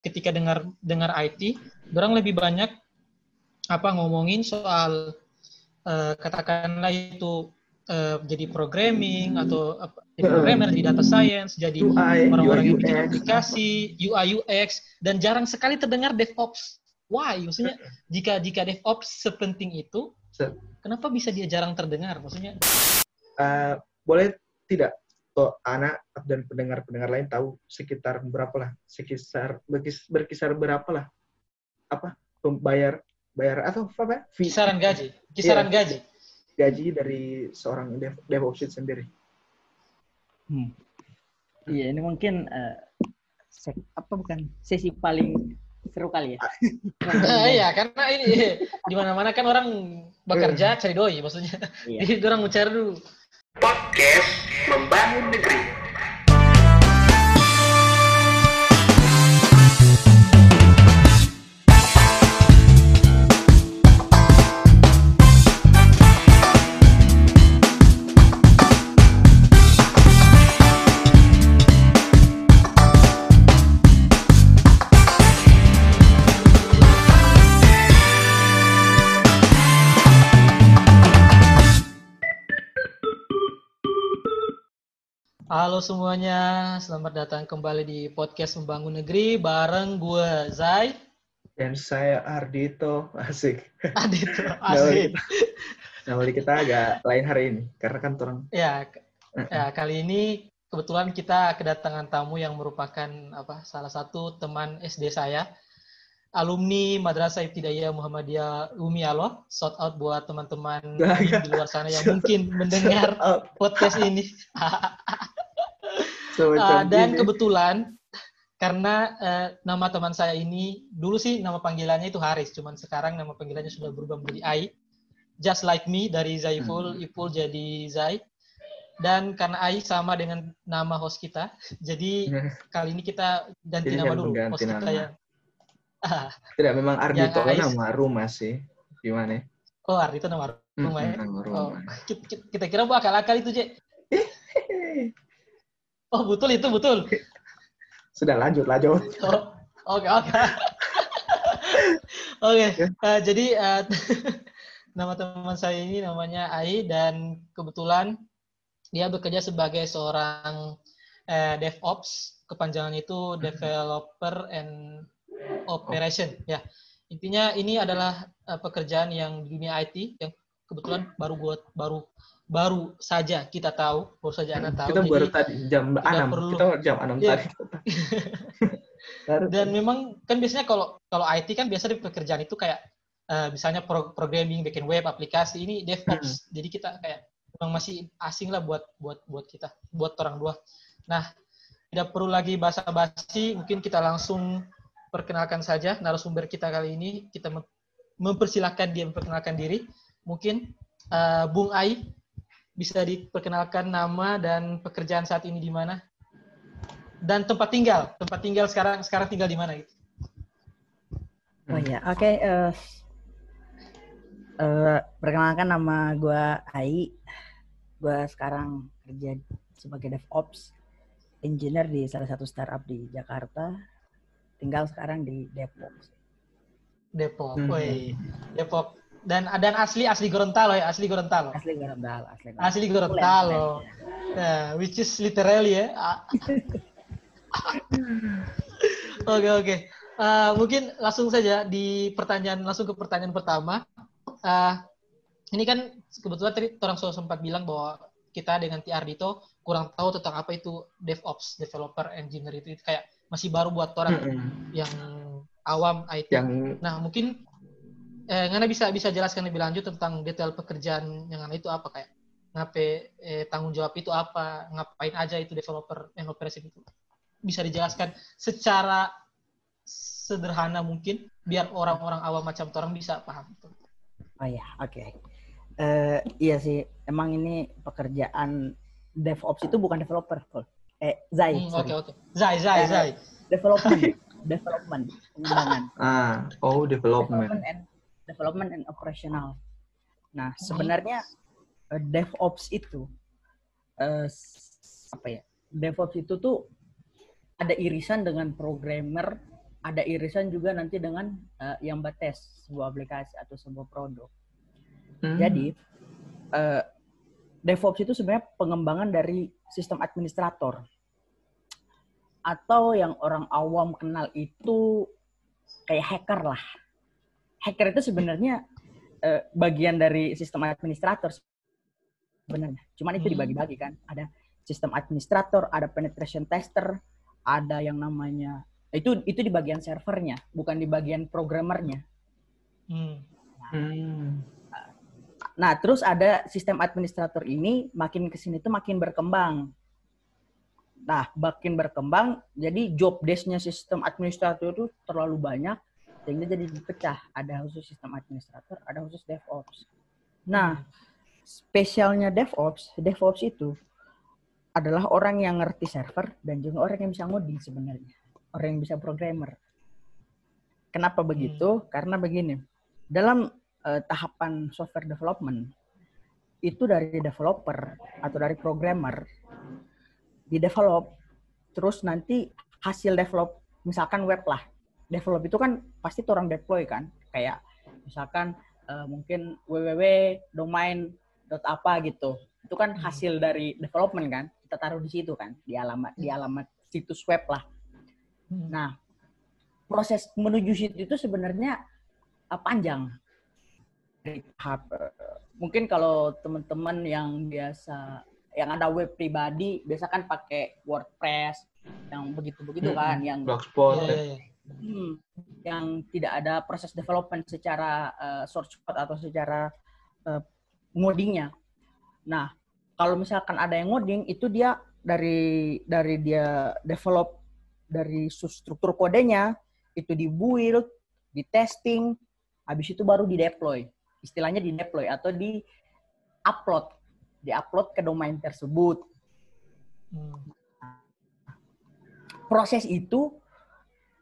ketika dengar dengar IT, orang lebih banyak apa ngomongin soal uh, katakanlah itu uh, jadi programming atau apa, jadi programmer di data science, jadi orang-orang yang bikin aplikasi, UI UX dan jarang sekali terdengar DevOps. Why? Maksudnya jika jika DevOps sepenting itu, kenapa bisa dia jarang terdengar? Maksudnya uh, boleh tidak anak dan pendengar-pendengar lain tahu sekitar berapa lah sekitar berkisar berapa lah apa bayar bayar atau apa kisaran gaji kisaran yeah. gaji. gaji dari seorang dev, DevOps sendiri. Hmm. iya ini mungkin uh, apa bukan sesi paling seru kali ya? Nah, iya karena ini di mana-mana kan orang bekerja cari doi maksudnya. Iya. jadi orang mau cari dulu podcast membangun negeri Halo semuanya, selamat datang kembali di podcast Membangun Negeri bareng gue Zai dan saya Ardito, asik. Ardito, asik. Nama kita agak lain hari ini karena kan orang. Ya, ya kali ini kebetulan kita kedatangan tamu yang merupakan apa salah satu teman SD saya, alumni Madrasah Ibtidaiyah Muhammadiyah Umi Alo. Shout out buat teman-teman di luar sana yang mungkin mendengar podcast ini. Uh, dan kebetulan karena uh, nama teman saya ini dulu sih nama panggilannya itu Haris, cuman sekarang nama panggilannya sudah berubah menjadi Ai. Just like me dari Zaiful, hmm. Ipul jadi Zai. Dan karena Ai sama dengan nama host kita, jadi kali ini kita ganti jadi nama dulu host nama. kita yang Tidak, memang Ardito nama rumah sih. Gimana? Oh, Ardito nama rumah ya? Nama rumah. Oh, kita, kita kira buat akal-akal itu, Cek. Oh, betul itu, betul. Sudah lanjut, lanjut. Oh, oke, oke. Oke, eh, jadi uh, nama teman saya ini namanya Ai dan kebetulan dia bekerja sebagai seorang uh, DevOps, kepanjangan itu Developer and Operation. Ya, intinya ini adalah uh, pekerjaan yang di dunia IT yang kebetulan baru buat baru baru saja kita tahu, baru saja anak tahu. Kita baru tadi jam enam, perlu, kita jam enam ya. tadi. Dan memang kan biasanya kalau kalau IT kan biasa di pekerjaan itu kayak uh, misalnya pro programming, bikin web, aplikasi ini DevOps. Hmm. Jadi kita kayak memang masih asing lah buat buat buat kita, buat orang dua. Nah, tidak perlu lagi basa-basi, mungkin kita langsung perkenalkan saja narasumber kita kali ini. Kita mempersilahkan dia memperkenalkan diri. Mungkin uh, Bung Ai bisa diperkenalkan nama dan pekerjaan saat ini di mana? Dan tempat tinggal, tempat tinggal sekarang sekarang tinggal di mana gitu? Oh ya, oke. Okay, uh, eh, uh, eh, perkenalkan nama gue Ai. Gue sekarang kerja sebagai DevOps engineer di salah satu startup di Jakarta. Tinggal sekarang di Depok. Depok, hmm. Depok dan dan asli asli Gorontalo ya asli Gorontalo asli Gorontalo asli Gorontalo, asli Gorontalo. Nah, which is literally ya oke oke okay. uh, mungkin langsung saja di pertanyaan langsung ke pertanyaan pertama uh, ini kan kebetulan tadi orang sudah sempat bilang bahwa kita dengan TR Dito kurang tahu tentang apa itu DevOps developer engineer itu, itu kayak masih baru buat orang mm -hmm. yang awam IT. Yang... Nah mungkin eh, Ngana bisa bisa jelaskan lebih lanjut tentang detail pekerjaan yang Ngana itu apa kayak ngapain eh, tanggung jawab itu apa ngapain aja itu developer yang operasi itu bisa dijelaskan secara sederhana mungkin biar orang-orang awam macam orang bisa paham itu. Oh ya, oke. Okay. Uh, eh, iya sih, emang ini pekerjaan DevOps itu bukan developer, Eh, Zai. Hmm, oke, oke. Okay, okay. Zai, Zai, uh, Zai. Development. development. Pengembangan. Ah, oh, development. development and development and operational. Nah, sebenarnya uh, DevOps itu uh, apa ya? DevOps itu tuh ada irisan dengan programmer ada irisan juga nanti dengan uh, yang bates sebuah aplikasi atau sebuah produk. Hmm. Jadi uh, DevOps itu sebenarnya pengembangan dari sistem administrator atau yang orang awam kenal itu kayak hacker lah. Hacker itu sebenarnya uh, bagian dari sistem administrator sebenarnya. Cuman itu hmm. dibagi-bagi kan. Ada sistem administrator, ada penetration tester, ada yang namanya itu itu di bagian servernya, bukan di bagian programmernya. Hmm. Hmm. Nah, terus ada sistem administrator ini makin ke sini tuh makin berkembang. Nah, makin berkembang, jadi job desk-nya sistem administrator itu terlalu banyak, sehingga jadi dipecah. Ada khusus sistem administrator, ada khusus DevOps. Nah, spesialnya DevOps, DevOps itu adalah orang yang ngerti server dan juga orang yang bisa ngoding sebenarnya orang yang bisa programmer. Kenapa begitu? Hmm. Karena begini, dalam uh, tahapan software development itu dari developer atau dari programmer di develop terus nanti hasil develop misalkan web lah develop itu kan pasti orang deploy kan kayak misalkan uh, mungkin www domain dot apa gitu itu kan hmm. hasil dari development kan kita taruh di situ kan di alamat di hmm. alamat situs web lah Hmm. Nah, proses menuju situ itu sebenarnya uh, panjang. Tahap uh, mungkin kalau teman-teman yang biasa yang ada web pribadi biasa kan pakai WordPress yang begitu-begitu kan, hmm. yang blogspot. Ya, ya, Hmm, yang tidak ada proses development secara uh, source code atau secara uh, ngodingnya. Nah, kalau misalkan ada yang ngoding itu dia dari dari dia develop dari struktur kodenya itu di build, di testing, habis itu baru di deploy. Istilahnya di deploy atau di upload, di upload ke domain tersebut. Hmm. Proses itu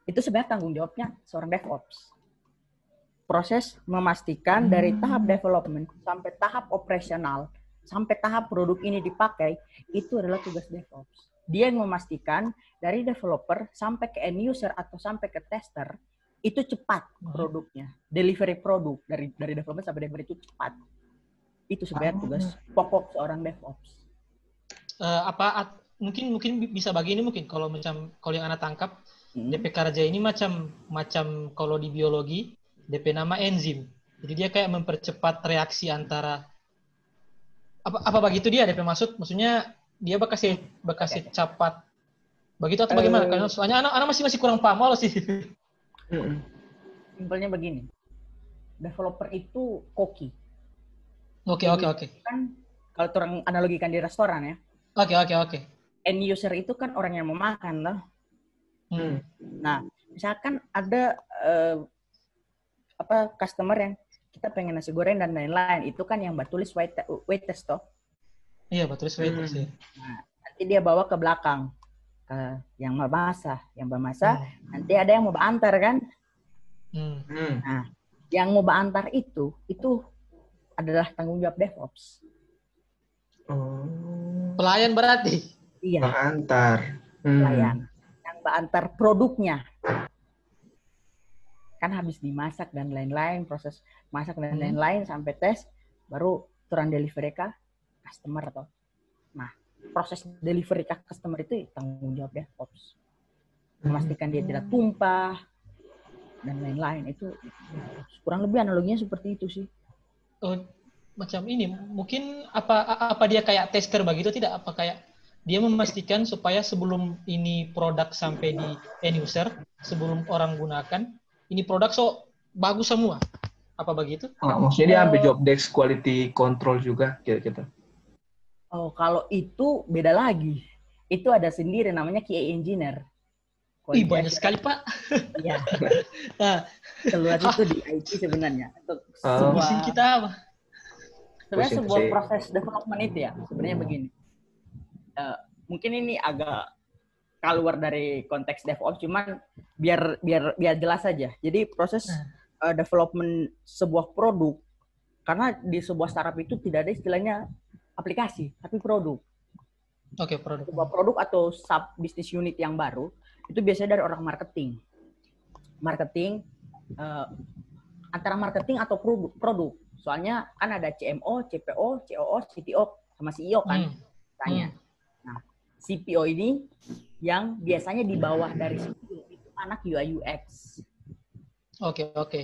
itu sebenarnya tanggung jawabnya seorang DevOps. Proses memastikan hmm. dari tahap development sampai tahap operasional sampai tahap produk ini dipakai itu adalah tugas DevOps dia yang memastikan dari developer sampai ke end user atau sampai ke tester itu cepat hmm. produknya delivery produk dari dari developer sampai delivery itu cepat itu sebenarnya ah. tugas pokok seorang DevOps uh, apa at, mungkin mungkin bisa bagi ini mungkin kalau macam kalau yang anak tangkap hmm. DP kerja ini macam macam kalau di biologi DP nama enzim jadi dia kayak mempercepat reaksi antara apa apa begitu dia DP maksud maksudnya dia bakasih bakasih cepat begitu atau bagaimana? Uh, Karena soalnya anak anak masih masih kurang paham loh sih. Simpelnya begini, developer itu koki. Oke oke oke. Kan kalau orang analogikan di restoran ya. Oke okay, oke okay, oke. Okay. End user itu kan orang yang mau makan loh. Hmm. Nah, misalkan ada uh, apa customer yang kita pengen nasi goreng dan lain-lain, itu kan yang tulis wait, wait test toh. Iya, batu sweater hmm. sih. Nah, nanti dia bawa ke belakang ke yang mau masak, yang mau masak, hmm. nanti ada yang mau antar kan? Hmm. hmm. Nah, yang mau antar itu itu adalah tanggung jawab DevOps. Oh. Pelayan berarti. Iya. Antar. Hmm. Pelayan. Antar produknya. Kan habis dimasak dan lain-lain, proses masak dan hmm. lain-lain hmm. sampai tes, baru turun delivery kah customer atau nah proses delivery ke customer itu tanggung jawab DevOps memastikan dia tidak tumpah dan lain-lain itu kurang lebih analoginya seperti itu sih oh, macam ini mungkin apa apa dia kayak tester begitu tidak apa kayak dia memastikan supaya sebelum ini produk sampai di end user sebelum orang gunakan ini produk so bagus semua apa begitu? Nah, maksudnya dia ambil job desk quality control juga gitu-gitu. Oh, kalau itu beda lagi. Itu ada sendiri namanya QA engineer. Ih, banyak sekali, Pak. Iya. nah. Keluar itu di IT sebenarnya. Untuk oh. sebuah, kita apa? Sebenarnya sebuah proses development itu ya, sebenarnya begini. Uh, mungkin ini agak keluar dari konteks DevOps, cuman biar biar biar jelas saja. Jadi proses uh, development sebuah produk, karena di sebuah startup itu tidak ada istilahnya aplikasi, tapi produk. Oke, okay, produk. Sebuah produk atau sub business unit yang baru itu biasanya dari orang marketing. marketing eh, antara marketing atau produk, produk. Soalnya kan ada CMO, CPO, COO, CTO sama CEO kan Hmm. tanya. Nah, CPO ini yang biasanya di bawah dari CPO itu anak UI UX. Oke, oke.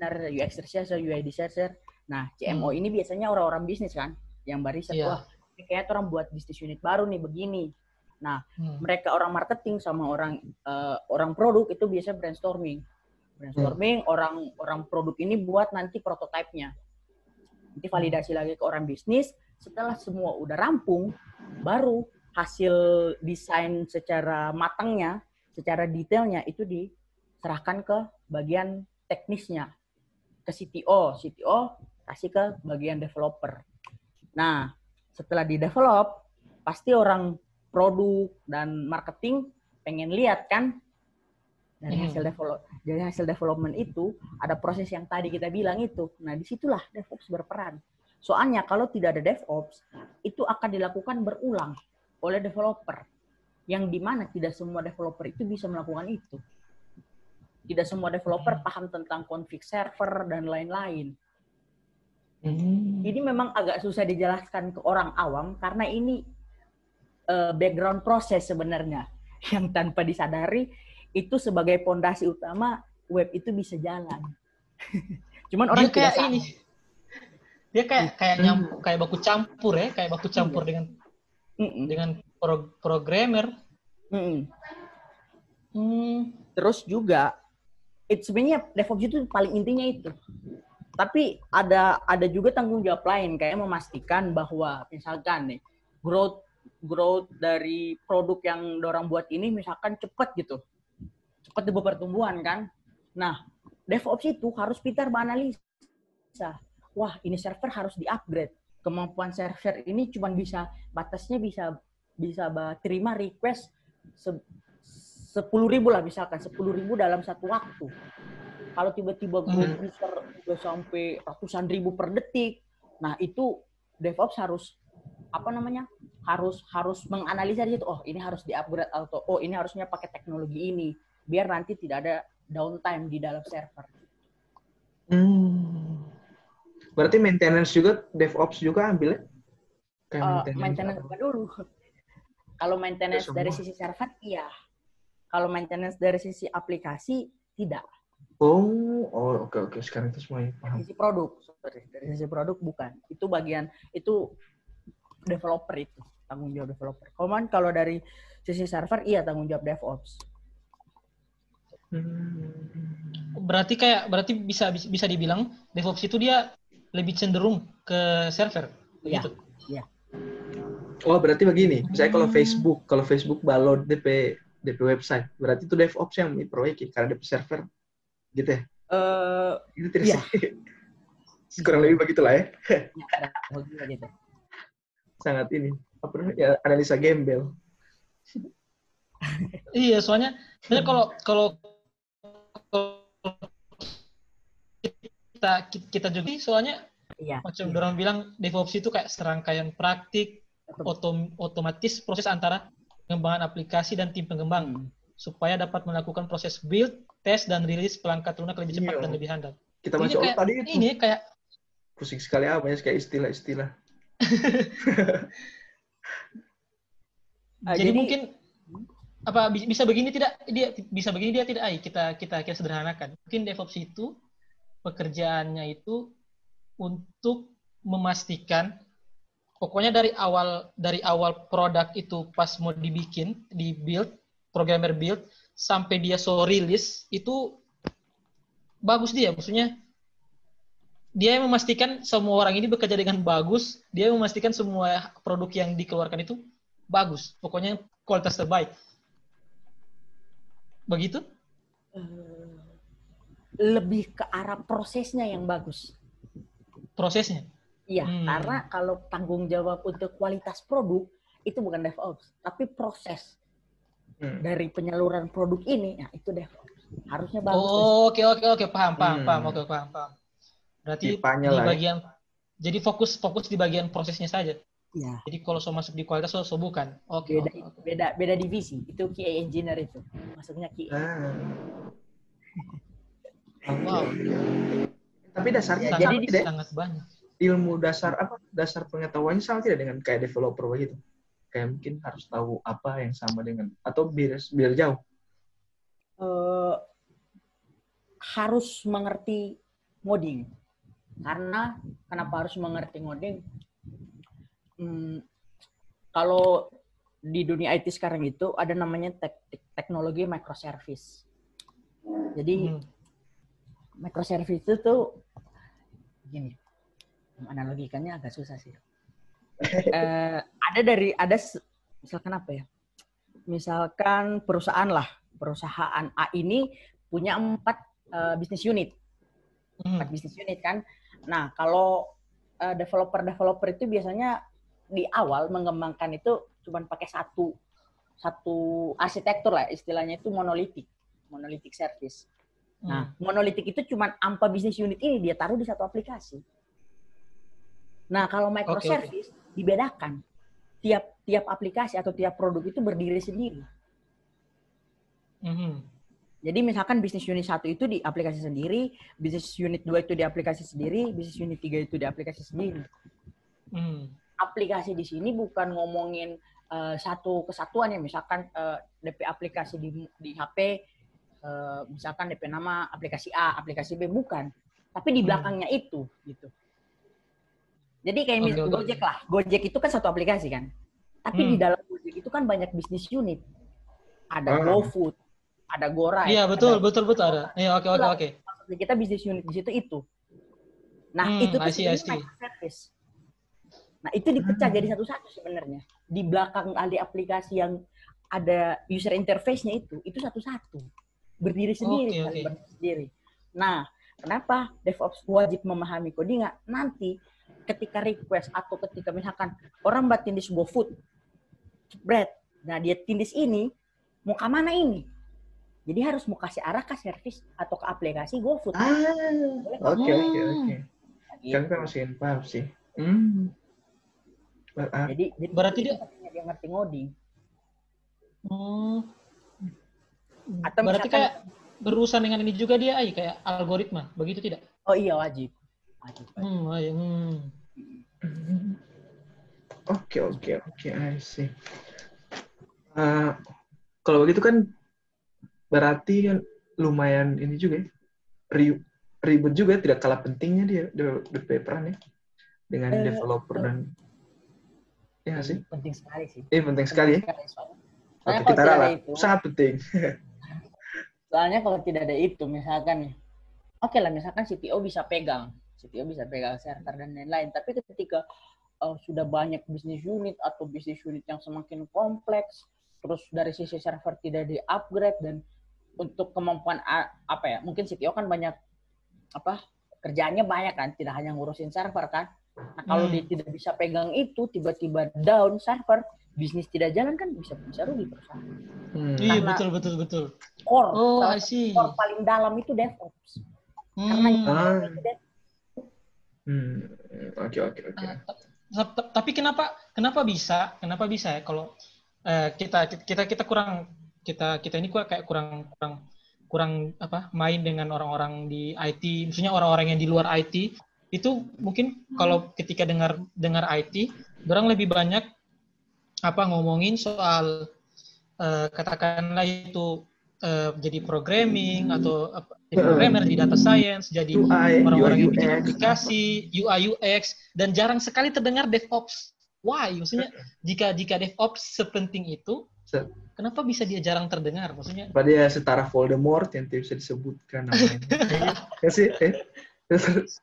designer, UX researcher, UI designer. Nah, CMO Hmm. ini biasanya orang-orang bisnis kan, yang barisan, Iya. wah, ini kayak orang buat bisnis unit baru nih begini. Nah, Hmm. mereka orang marketing sama orang eh, orang produk itu biasa brainstorming. Brainstorming orang orang produk ini buat nanti prototipenya. Nanti validasi lagi ke orang bisnis. Setelah semua udah rampung, baru hasil desain secara matangnya, secara detailnya itu diserahkan ke bagian teknisnya ke CTO, CTO kasih ke bagian developer. Nah, setelah di develop, pasti orang produk dan marketing pengen lihat kan dari Hmm. hasil develop dari hasil development itu ada proses yang tadi kita bilang itu. Nah, di situlah DevOps berperan. Soalnya kalau tidak ada DevOps, itu akan dilakukan berulang oleh developer. Yang di mana tidak semua developer itu bisa melakukan itu. Tidak semua developer paham tentang config server dan lain-lain. Hmm. Ini memang agak susah dijelaskan ke orang awam karena ini eh, background proses sebenarnya yang tanpa disadari itu sebagai pondasi utama web itu bisa jalan. Cuman orang Dia kayak ini. Dia kayak kayak nyam, kayak baku campur ya, kayak baku campur dengan Mm-mm. dengan pro- programmer. Mm-mm. Hmm. Terus juga itu sebenarnya DevOps itu paling intinya itu. Tapi ada ada juga tanggung jawab lain kayak memastikan bahwa misalkan nih growth growth dari produk yang dorang buat ini misalkan cepat gitu. Cepat di pertumbuhan kan. Nah, DevOps itu harus pintar menganalisa. Wah, ini server harus di-upgrade. Kemampuan server ini cuma bisa batasnya bisa bisa terima request se- sepuluh ribu lah misalkan sepuluh ribu dalam satu waktu kalau tiba-tiba Hmm. user udah sampai ratusan ribu per detik nah itu DevOps harus apa namanya harus harus menganalisa di situ oh ini harus di upgrade atau oh ini harusnya pakai teknologi ini biar nanti tidak ada downtime di dalam server Hmm. Berarti maintenance juga, DevOps juga ambilnya? Kayak Eh, maintenance apa? dulu? Kalau maintenance semua. dari sisi server iya. Kalau maintenance dari sisi aplikasi tidak. Oh, oh oke oke. Sekarang itu semuanya dari paham. sisi produk sorry. Dari sisi produk bukan. Itu bagian itu developer itu tanggung jawab developer. Cuman kalau dari sisi server iya tanggung jawab DevOps. Hmm. Berarti kayak berarti bisa bisa dibilang DevOps itu dia lebih cenderung ke server. Iya. Begitu. Oh berarti begini, misalnya kalau Hmm. Facebook, kalau Facebook balon DP DP website, berarti itu DevOps yang diperbaiki karena DP server, gitu ya? eh Itu tidak Iya. sih. Kurang lebih begitulah ya. ya, gitu Sangat ini, apa namanya, ya, analisa gembel. Iya, soalnya kalau kalau kita kita juga soalnya iya macam orang bilang DevOps itu kayak serangkaian praktik otom, otomatis proses antara pengembangan aplikasi dan tim pengembang Hmm. supaya dapat melakukan proses build, test dan rilis pelangkat lunak lebih cepat Iya. dan lebih handal. Kita Ini masuk kayak- tadi itu Ini kayak pusing sekali apa ya kayak istilah-istilah. Ah, jadi, jadi- mungkin apa bi- bisa begini tidak dia bisa begini dia tidak ai kita kita kita sederhanakan mungkin DevOps itu pekerjaannya itu untuk memastikan pokoknya dari awal dari awal produk itu pas mau dibikin di build programmer build sampai dia so rilis itu bagus dia. Maksudnya dia yang memastikan semua orang ini bekerja dengan bagus dia yang memastikan semua produk yang dikeluarkan itu bagus. Pokoknya kualitas terbaik. Begitu? Eh, lebih ke arah prosesnya yang bagus prosesnya Iya, Hmm. karena kalau tanggung jawab untuk kualitas produk itu bukan DevOps, tapi proses Hmm. dari penyaluran produk ini, nah itu DevOps. Harusnya bagus. Oh, oke oke oke paham Hmm. paham paham oke paham paham. Berarti Tipanya di lah ya. bagian jadi fokus fokus di bagian prosesnya saja. Iya, Jadi kalau so masuk di kualitas so, so bukan. Oke. beda oke. beda beda divisi. Itu QA engineer itu. Masuknya QA. Ah. Wow. Tapi dasarnya Sangat, jadi tidak? sangat banyak. ilmu dasar apa? Dasar pengetahuannya sama tidak dengan kayak developer begitu? Kayak mungkin harus tahu apa yang sama dengan atau biar biar jauh. eh, harus mengerti ngoding. Karena kenapa harus mengerti ngoding? Hmm, kalau di dunia IT sekarang itu ada namanya tek- teknologi microservice. Jadi Hmm. Microservice itu tuh gini, analogikannya agak susah sih. Eh, ada dari ada misalkan apa ya? Misalkan perusahaan lah, perusahaan A ini punya empat eh, bisnis unit, Hmm. empat bisnis unit kan. Nah kalau eh, developer-developer itu biasanya di awal mengembangkan itu cuma pakai satu satu arsitektur lah istilahnya itu monolitik, monolitik service. Nah, monolitik itu cuma ampa bisnis unit ini dia taruh di satu aplikasi. Nah, kalau microservice dibedakan. Tiap tiap aplikasi atau tiap produk itu berdiri sendiri. Hmm. Jadi misalkan bisnis unit satu itu di aplikasi sendiri, bisnis unit dua itu di aplikasi sendiri, bisnis unit tiga itu di aplikasi sendiri. Hmm. Aplikasi di sini bukan ngomongin eh, satu kesatuan ya, misalkan eh, DP aplikasi di di HP, eh, misalkan DP nama aplikasi A, aplikasi B bukan, tapi di Hmm. belakangnya itu gitu. Jadi kayak Oke, mis- oke. Gojek lah, Gojek itu kan satu aplikasi kan, tapi Hmm. di dalam Gojek itu kan banyak bisnis unit, ada Ah. GoFood, ada GoRide, Iya betul ada- betul betul ada. Iya oke oke oke. maksudnya kita bisnis unit di situ itu. Nah, Hmm, itu tuh microservice. Nah, itu dipecah Hmm. jadi satu-satu sebenarnya. Di belakang ada aplikasi yang ada user interface-nya itu, itu satu-satu. Berdiri sendiri, oke. berdiri sendiri. Nah, kenapa DevOps wajib memahami coding? Nanti ketika request atau ketika misalkan orang buat tindis GoFood, bread, nah dia tindis ini, mau ke mana ini? Jadi harus mau kasih arah ke service atau ke aplikasi GoFood. Ah, oke oke Hmm. oke. Kan kan masih paham sih. Hmm. Jadi, jadi Berarti dia- dia ngerti ngoding. Hmm. Atau Berarti misalkan- kayak berurusan dengan ini juga dia ay kayak algoritma, begitu tidak? Oh iya wajib. Wajib. wajib. Hmm, hmm. Hmm. Oke oke oke, I see. Ah, kalau begitu kan berarti kan lumayan ini juga ya, ri- ribet juga tidak kalah pentingnya dia de- DP peran ya dengan Eh, developer dan ya sih Penting sekali sih. ini penting sekali ya oke kita ralat itu, sangat penting soalnya kalau tidak ada itu, misalkan nih, oke lah, misalkan CTO bisa pegang, CTO bisa pegang server dan lain-lain. Tapi ketika uh, sudah banyak bisnis unit atau bisnis unit yang semakin kompleks, terus dari sisi server tidak di-upgrade dan untuk kemampuan apa ya, mungkin CTO kan banyak apa kerjaannya banyak kan, tidak hanya ngurusin server kan. Nah, kalau Hmm. dia tidak bisa pegang itu, tiba-tiba down server, bisnis tidak jalan kan bisa bisa rugi perusahaan. Hmm. Iya Karena- betul betul betul. Core, Oh, salah I see. core paling dalam itu DevOps. Karena Hmm. Ah. itu DevOps. Hmm. oke oke oke Ah, ta- ta- tapi kenapa kenapa bisa kenapa bisa ya kalau eh, kita kita kita kurang kita kita ini kayak kurang kurang kurang apa main dengan orang-orang di IT maksudnya orang-orang yang di luar IT itu mungkin kalau ketika dengar dengar IT orang lebih banyak apa ngomongin soal eh, katakanlah itu eh, jadi programming atau apa, jadi programmer jadi data science jadi orang-orang yang bikin aplikasi, UI UX, dan jarang sekali terdengar DevOps. Why? Maksudnya jika jika DevOps sepenting itu, Se- kenapa bisa dia jarang terdengar? Maksudnya apa dia setara Voldemort yang tidak bisa disebutkan namanya ya sih eh terus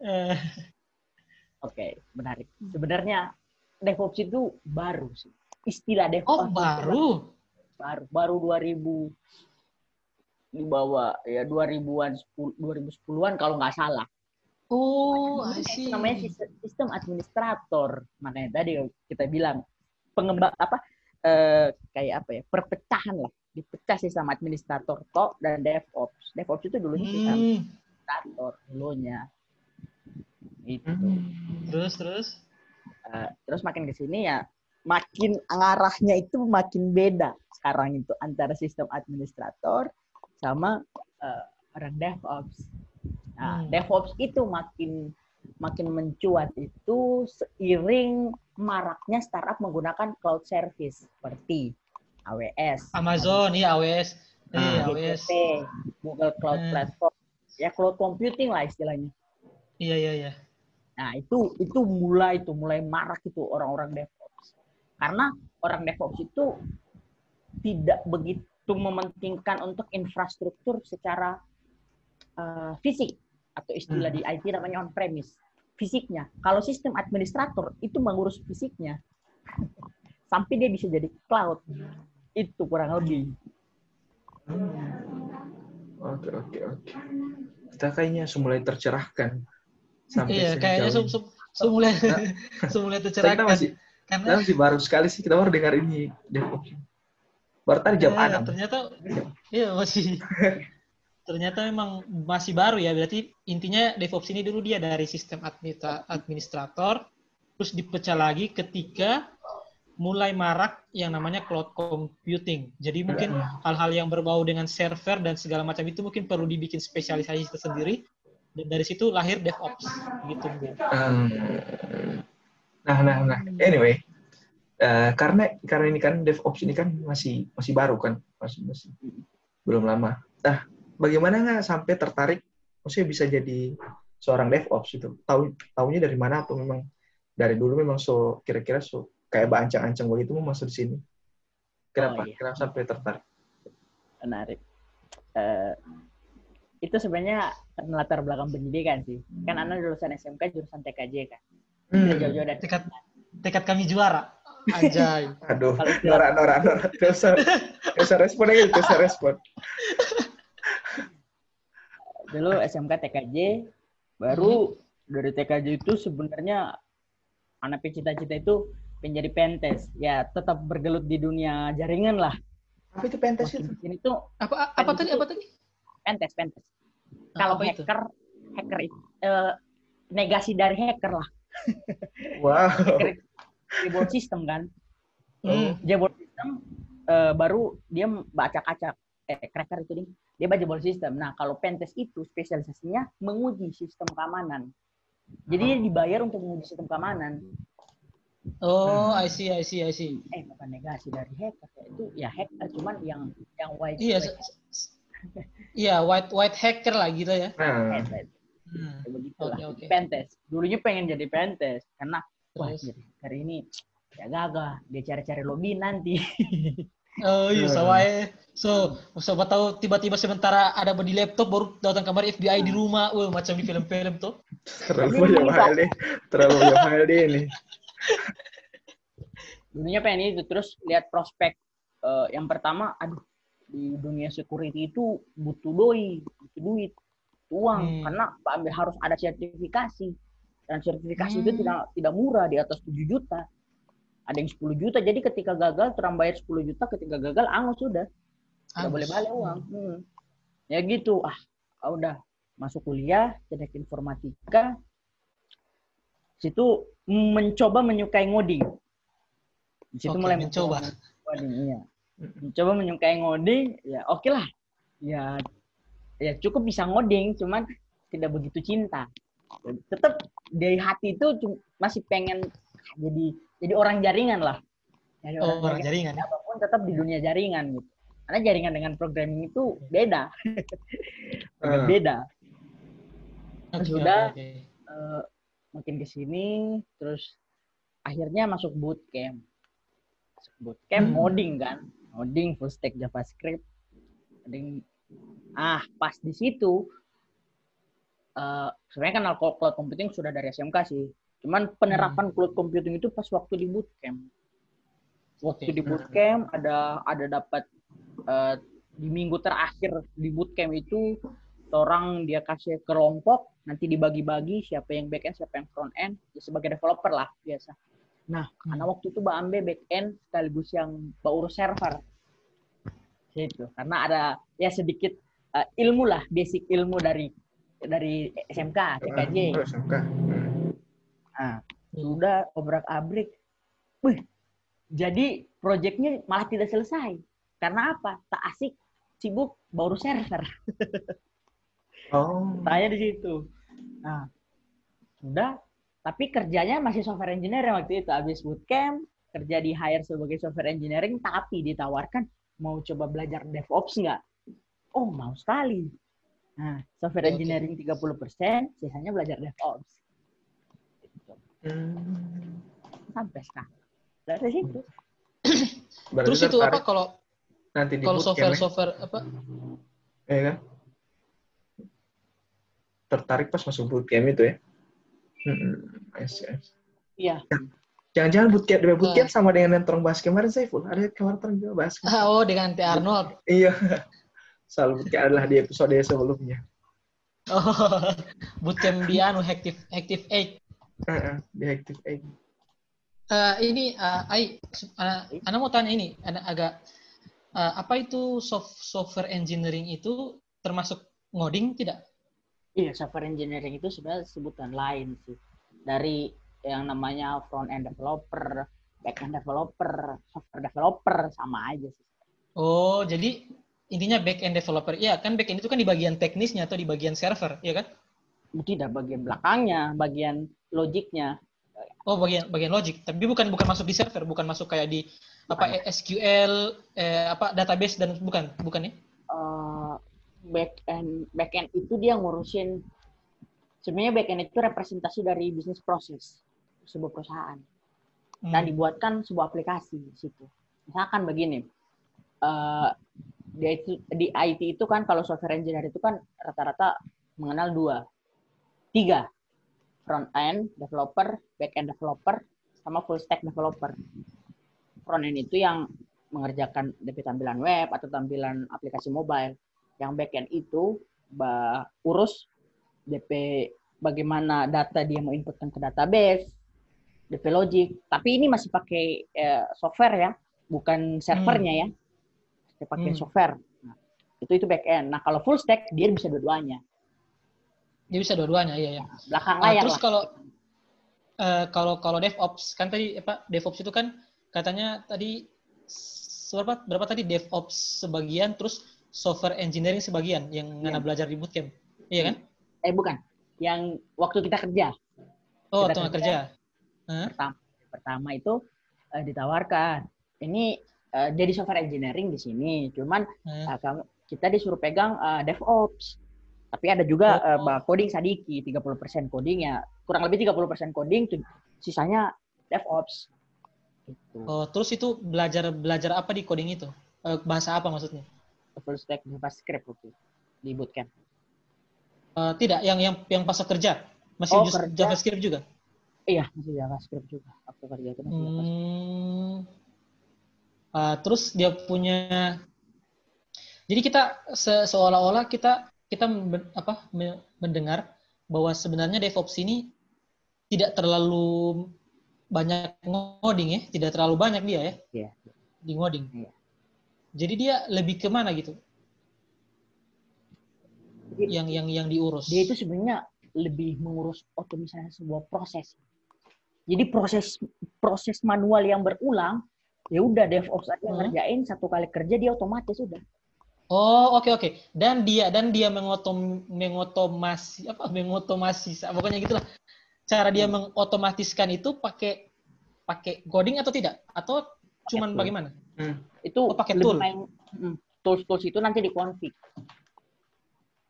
eh, Oke, menarik. Sebenarnya DevOps itu baru sih. Istilah oh DevOps itu baru. baru baru 2000 di bawah ya 2000-an 10 2010-an kalau nggak salah. Oh, see. namanya sistem, sistem administrator. Makanya tadi kita bilang pengembang apa eh, kayak apa ya? perpecahan lah. Dipecah sistem administrator to dan DevOps. DevOps itu dulunya sistem Hmm, administrator dulunya. Itu. Hmm. terus terus. Eh, terus makin ke sini ya makin ngarahnya itu makin beda sekarang itu antara sistem administrator sama eh, orang DevOps. Nah, Hmm. DevOps itu makin makin mencuat itu seiring maraknya startup menggunakan cloud service seperti AWS, Amazon, iya AWS. Iya, Ah. AWS. GCP, Google Cloud Hmm. Platform, ya cloud computing lah istilahnya. Iya, iya, iya. Nah, itu itu mulai itu mulai marak itu orang-orang DevOps. Karena orang DevOps itu tidak begitu mementingkan untuk infrastruktur secara uh, fisik atau istilah Hmm. di IT namanya on premise. Fisiknya. Kalau sistem administrator itu mengurus fisiknya. Sampai dia bisa jadi cloud. Itu kurang lebih. Oke, oke, oke. Kita kayaknya semulai tercerahkan. Sampai Iya, sejauh kayaknya sum, sum, semulai Kita tercerahkan. masih, kita Karena masih baru sekali sih, kita baru dengar ini DevOps. Baru tadi jam Iya, 6. ternyata iya masih ternyata memang masih baru ya berarti intinya DevOps ini dulu dia dari sistem administra- administrator terus dipecah lagi ketika mulai marak yang namanya cloud computing jadi mungkin hal-hal yang berbau dengan server dan segala macam itu mungkin perlu dibikin spesialisasi tersendiri dan dari situ lahir DevOps gitu Bu. Hmm. Nah, nah, nah. Anyway, eh, karena karena ini kan DevOps ini kan masih masih baru kan, masih masih belum lama. Nah, bagaimana nggak sampai tertarik, maksudnya bisa jadi seorang DevOps itu? Tahu tahunya dari mana atau memang dari dulu memang so kira-kira so kayak bancang-ancang begitu mau masuk di sini? Kenapa? Oh, iya. Kenapa sampai tertarik? menarik. Eh, itu sebenarnya karena latar belakang pendidikan sih. Kan Anda lulusan SMK jurusan TKJ kan. Hmm. Tidak jauh-jauh dari Tekad tekad kami juara. Anjay. Aduh, Nora, Nora, Nora. Gak usah, gak usah respon aja, gak usah respon. dulu SMK TKJ, baru dari TKJ itu sebenarnya anak cita-cita itu pengen jadi pentes. Ya tetap bergelut di dunia jaringan lah. Apa itu pentes Makin itu? di sini tuh Apa apa tadi apa tadi? Pentes pentes. Nah, Kalau itu? hacker hacker itu eh, negasi dari hacker lah. Wow. Hacker jebol sistem kan. Hmm. jebol sistem eh, baru dia baca-acak eh cracker itu nih dia baca jebol sistem nah kalau pentes itu spesialisasinya menguji sistem keamanan jadi dia dibayar untuk menguji sistem keamanan Oh, I see, I see, I see. eh bukan negasi dari hacker itu ya hacker cuman yang yang white Iya, iya white white hacker lah gitu ya. Nah, hat. Hmm. Ya begitulah Oke, oke. pentes dulunya pengen jadi pentes karena wah jadi hari ini ya gagah dia cari-cari lobby nanti Oh iya, Hmm. sama ya. So, siapa tahu tiba-tiba sementara ada di laptop baru datang kamar FBI di rumah, wah macam di film-film tuh. terlalu jauh hal deh. Terlalu jauh hal deh ini. dulunya pengen itu terus lihat prospek eh, yang pertama aduh di dunia security itu butuh doi butuh duit uang. Hmm. karena Pak Ambil harus ada sertifikasi. Dan sertifikasi itu Hmm. tidak tidak murah di atas 7 juta. Ada yang 10 juta jadi ketika gagal terang bayar 10 juta ketika gagal angus sudah. Tidak boleh balik uang. Hmm. ya gitu. Ah ah, udah. Masuk kuliah teknik informatika. Situ mencoba menyukai ngoding. Di situ Oke, mulai mencoba. ngoding iya mencoba menyukai ngoding ya oke lah ya ya cukup bisa ngoding cuman tidak begitu cinta tetap dari hati itu masih pengen jadi jadi orang jaringan lah jadi Oh, orang jaringan jaringan. apa pun tetap di dunia jaringan gitu karena jaringan dengan programming itu beda Ah. beda Oke, Sudah. oke, oke. Eh, makin ke sini terus akhirnya masuk bootcamp bootcamp Hmm. ngoding kan ngoding full stack javascript. Ngoding ah pas di situ eh sebenarnya kan kalau cloud computing sudah dari SMK sih. Cuman penerapan cloud computing itu pas waktu di bootcamp. Waktu Oke. di bootcamp ada ada dapat eh, di minggu terakhir di bootcamp itu orang dia kasih kelompok nanti dibagi-bagi siapa yang back end siapa yang front end ya sebagai developer lah biasa nah Hmm. karena waktu itu Mbak Ambe back end sekaligus yang Mbak urus server gitu karena ada ya sedikit eh, ilmu lah basic ilmu dari dari SMK TKJ Ah, SMK. Hmm. nah sudah obrak abrik wih jadi proyeknya malah tidak selesai karena apa tak asik sibuk baru server Oh. Tanya di situ. Nah, udah. Tapi kerjanya masih software engineer waktu itu. Habis bootcamp, kerja di hire sebagai software engineering, tapi ditawarkan mau coba belajar DevOps nggak? Oh, mau sekali. Nah, software engineering 30%, sisanya belajar DevOps. Hmm. Sampai sekarang. Dari situ. Berarti Terus itu apa kalau nanti di kalau bootcamp software ya? software apa? Iya kan? Tertarik pas masuk bootcamp itu ya? Hmm. Iya. Jangan-jangan bootcamp, Nah. bootcamp sama dengan yang terong bahas kemarin Saiful. Ada kemarin terong juga bahas. Ah, oh dengan T Arnold. Iya. Selalu bootcamp adalah di episode sebelumnya. Oh, bootcamp di anu Active Active 8. Heeh, di Active Egg. Eh, ini eh, Ai, su- ana ana mau tanya ini, ada agak eh, apa itu soft, software engineering itu termasuk ngoding tidak? Iya, software engineering itu sebenarnya sebutan lain sih. Dari yang namanya front end developer, back end developer, software developer sama aja sih. Oh, jadi intinya back end developer. Iya, kan back end itu kan di bagian teknisnya atau di bagian server, iya kan? Tidak bagian belakangnya, bagian logiknya. Oh, bagian bagian logic, tapi bukan bukan masuk di server, bukan masuk kayak di apa SQL eh, apa database dan bukan, bukan ya? Eh, back end back end itu dia ngurusin sebenarnya back end itu representasi dari bisnis proses sebuah perusahaan. Hmm. dan dibuatkan sebuah aplikasi di situ. Misalkan begini, eh di IT, di IT itu kan kalau software engineer itu kan rata-rata mengenal dua, tiga, front end developer, back end developer, sama full stack developer. Front end itu yang mengerjakan DP tampilan web atau tampilan aplikasi mobile. Yang back end itu ba- urus DP bagaimana data dia mau inputkan ke database, DP Logic. Tapi ini masih pakai eh, software ya, bukan servernya ya. Dia pakai Hmm. software. Nah, itu itu back end. Nah kalau full stack dia bisa dua-duanya. Dia bisa dua-duanya, iya ya. Belakang Ah, layar terus lah. kalau eh, kalau kalau DevOps kan tadi apa DevOps itu kan katanya tadi berapa berapa tadi DevOps sebagian terus software engineering sebagian yang ngana Iya. belajar di bootcamp. Iya kan? Eh bukan. Yang waktu kita kerja Oh, Kita tengah kerja. kerja. Hah? pertama pertama itu eh, ditawarkan ini eh, jadi software engineering di sini. Cuman eh, kamu kita disuruh pegang eh, DevOps. Tapi ada juga Oh. eh, bah- coding sadiki 30% coding ya. Kurang lebih 30% coding sisanya DevOps. Gitu. Oh, terus itu belajar belajar apa di coding itu? Eh, bahasa apa maksudnya? Full stack JavaScript waktu itu, di bootcamp. Eh, tidak, yang yang yang pas kerja masih Oh, kerja. JavaScript juga. Iya, masih JavaScript juga. Waktu kerja itu masih JavaScript. Hmm. Ah, terus dia punya jadi kita se- seolah-olah kita kita apa me- mendengar bahwa sebenarnya DevOps ini tidak terlalu banyak ngoding ya, tidak terlalu banyak dia ya Iya. di ngoding. Iya. Jadi dia lebih ke mana gitu Jadi- yang yang yang diurus. dia itu sebenarnya lebih mengurus otomisasi sebuah proses. Jadi proses proses manual yang berulang, ya udah DevOps aja Hmm. ngerjain satu kali kerja dia otomatis udah. Oh, oke oke. Dan dia dan dia mengotom mengotomasi apa mengotomasi pokoknya gitulah. Cara dia mengotomatiskan itu pakai pakai coding atau tidak? Atau cuman tool. bagaimana? Hmm. Itu Oh, pakai tool. main- hmm, tools-tools itu nanti dikonfig.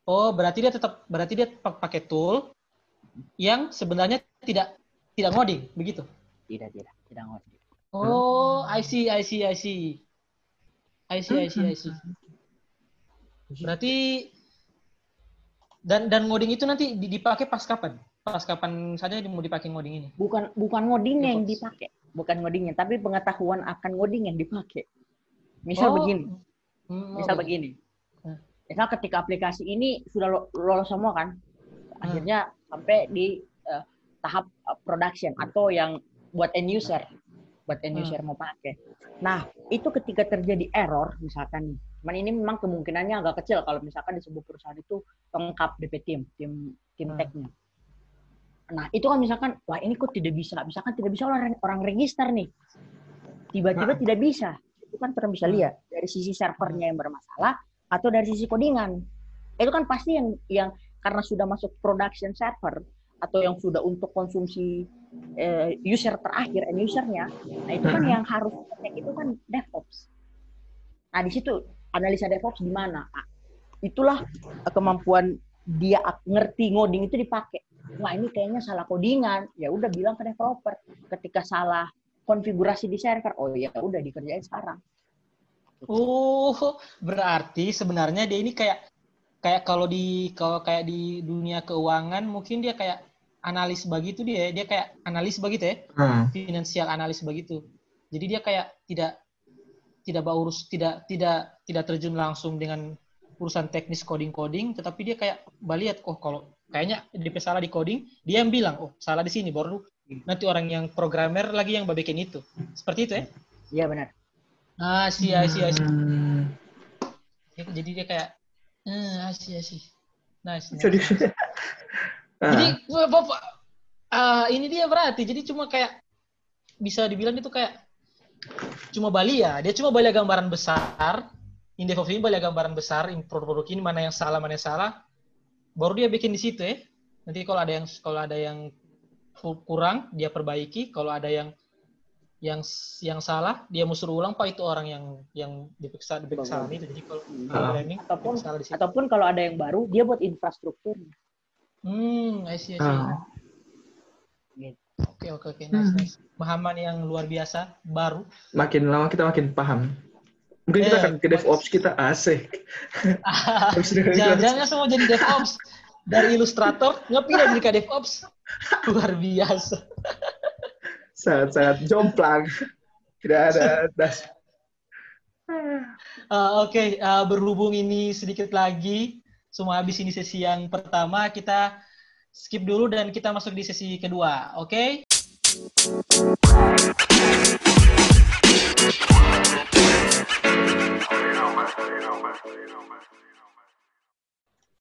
Oh, berarti dia tetap berarti dia pa- pakai tool yang sebenarnya tidak tidak ngoding, begitu. Tidak, tidak, tidak ngerti. Oh, I see, I see, I see. I see, I see, I see. Berarti dan dan ngoding itu nanti di- dipakai pas kapan? Pas kapan saja mau dipakai ngoding ini? Bukan bukan ngodingnya yang dipakai, bukan ngodingnya, tapi pengetahuan akan ngoding yang dipakai. Misal Oh, begini, hmm, misal oke. begini. Hmm. Misal ketika aplikasi ini sudah lo- lolos semua kan, akhirnya sampai di eh, tahap eh, production atau yang buat end user, buat end Hmm. user mau pakai. Nah itu ketika terjadi error, misalkan nih, cuman ini memang kemungkinannya agak kecil kalau misalkan di sebuah perusahaan itu lengkap DP tim, tim tim Hmm. teknya. Nah itu kan misalkan, wah ini kok tidak bisa, misalkan tidak bisa orang orang register nih, tiba-tiba tidak bisa, itu kan kita bisa Hmm. lihat dari sisi servernya yang bermasalah atau dari sisi codingan. Itu kan pasti yang yang karena sudah masuk production server atau yang sudah untuk konsumsi eh, user terakhir end usernya nah itu kan yang harus cek itu kan DevOps. Nah di situ analisa DevOps di mana Nah, itulah eh, kemampuan dia ngerti ngoding itu dipakai. Wah ini kayaknya salah codingan. Ya udah bilang ke developer. Ketika salah konfigurasi di server. Oh ya udah dikerjain sekarang. Oh, berarti sebenarnya dia ini kayak kayak kalau di kalau kayak di dunia keuangan mungkin dia kayak analis begitu dia. Dia kayak analis begitu ya? Hmm. finansial analis begitu. Jadi dia kayak tidak tidak berurus tidak tidak tidak terjun langsung dengan urusan teknis coding coding tetapi dia kayak baliat oh kalau kayaknya DP salah di coding dia yang bilang oh salah di sini baru nanti orang yang programmer lagi yang bikin itu. Seperti itu ya? Iya benar. Ah sia sia sia Hmm. jadi dia kayak eh sia sia nice, nice. Jadi, Jadi Ah, bapak ah, ini dia berarti. Jadi cuma kayak bisa dibilang itu kayak cuma Bali ya. Dia cuma Bali gambaran besar. In DevOps ini Bali gambaran besar in produk-produk ini mana yang salah mana yang salah. Baru dia bikin di situ ya. Nanti kalau ada yang kalau ada yang kurang dia perbaiki kalau ada yang yang yang salah dia mau suruh ulang pak itu orang yang yang dipiksa dipiksa itu jadi kalau Ah. programming Ataupun- salah di situ ataupun kalau ada yang baru dia buat infrastruktur hmm I see, I see. ah. Oke oke oke nice nice. Pemahaman yang luar biasa baru. makin lama kita makin paham. Mungkin kita Eh, akan ke DevOps kita asik. Jangan-jangan semua jadi DevOps dari ilustrator nggak pindah jadi ke DevOps. Luar biasa. sangat-sangat jomplang. Tidak ada das. Uh, Oke uh, berhubung ini sedikit lagi semua habis ini sesi yang pertama kita skip dulu dan kita masuk di sesi kedua. Oke?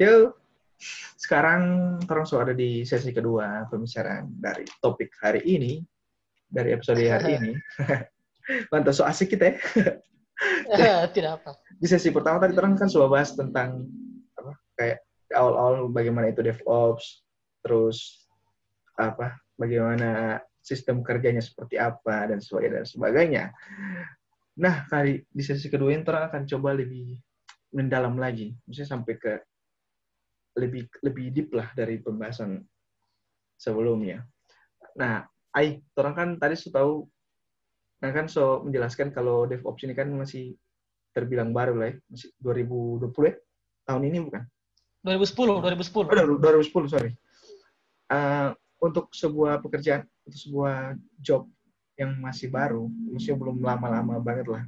Yuk, sekarang terus so ada di sesi kedua pembicaraan dari topik hari ini, dari episode hari ini. Mantap, so asik kita ya. Eh, Tidak apa. Di sesi pertama tadi terang kan sudah bahas tentang apa kayak awal-awal bagaimana itu DevOps, terus apa bagaimana sistem kerjanya seperti apa dan sebagainya dan sebagainya. Nah, kali di sesi kedua ini terang akan coba lebih mendalam lagi, misalnya sampai ke lebih lebih deep lah dari pembahasan sebelumnya. Nah, Ai, orang kan tadi so tahu, nah kan so menjelaskan kalau DevOps ini kan masih terbilang baru lah ya, masih 2020 ya, tahun ini bukan? 2010 2010. Oh, 2010, sorry. Eh, untuk sebuah pekerjaan, untuk sebuah job yang masih baru, maksudnya belum lama-lama banget lah.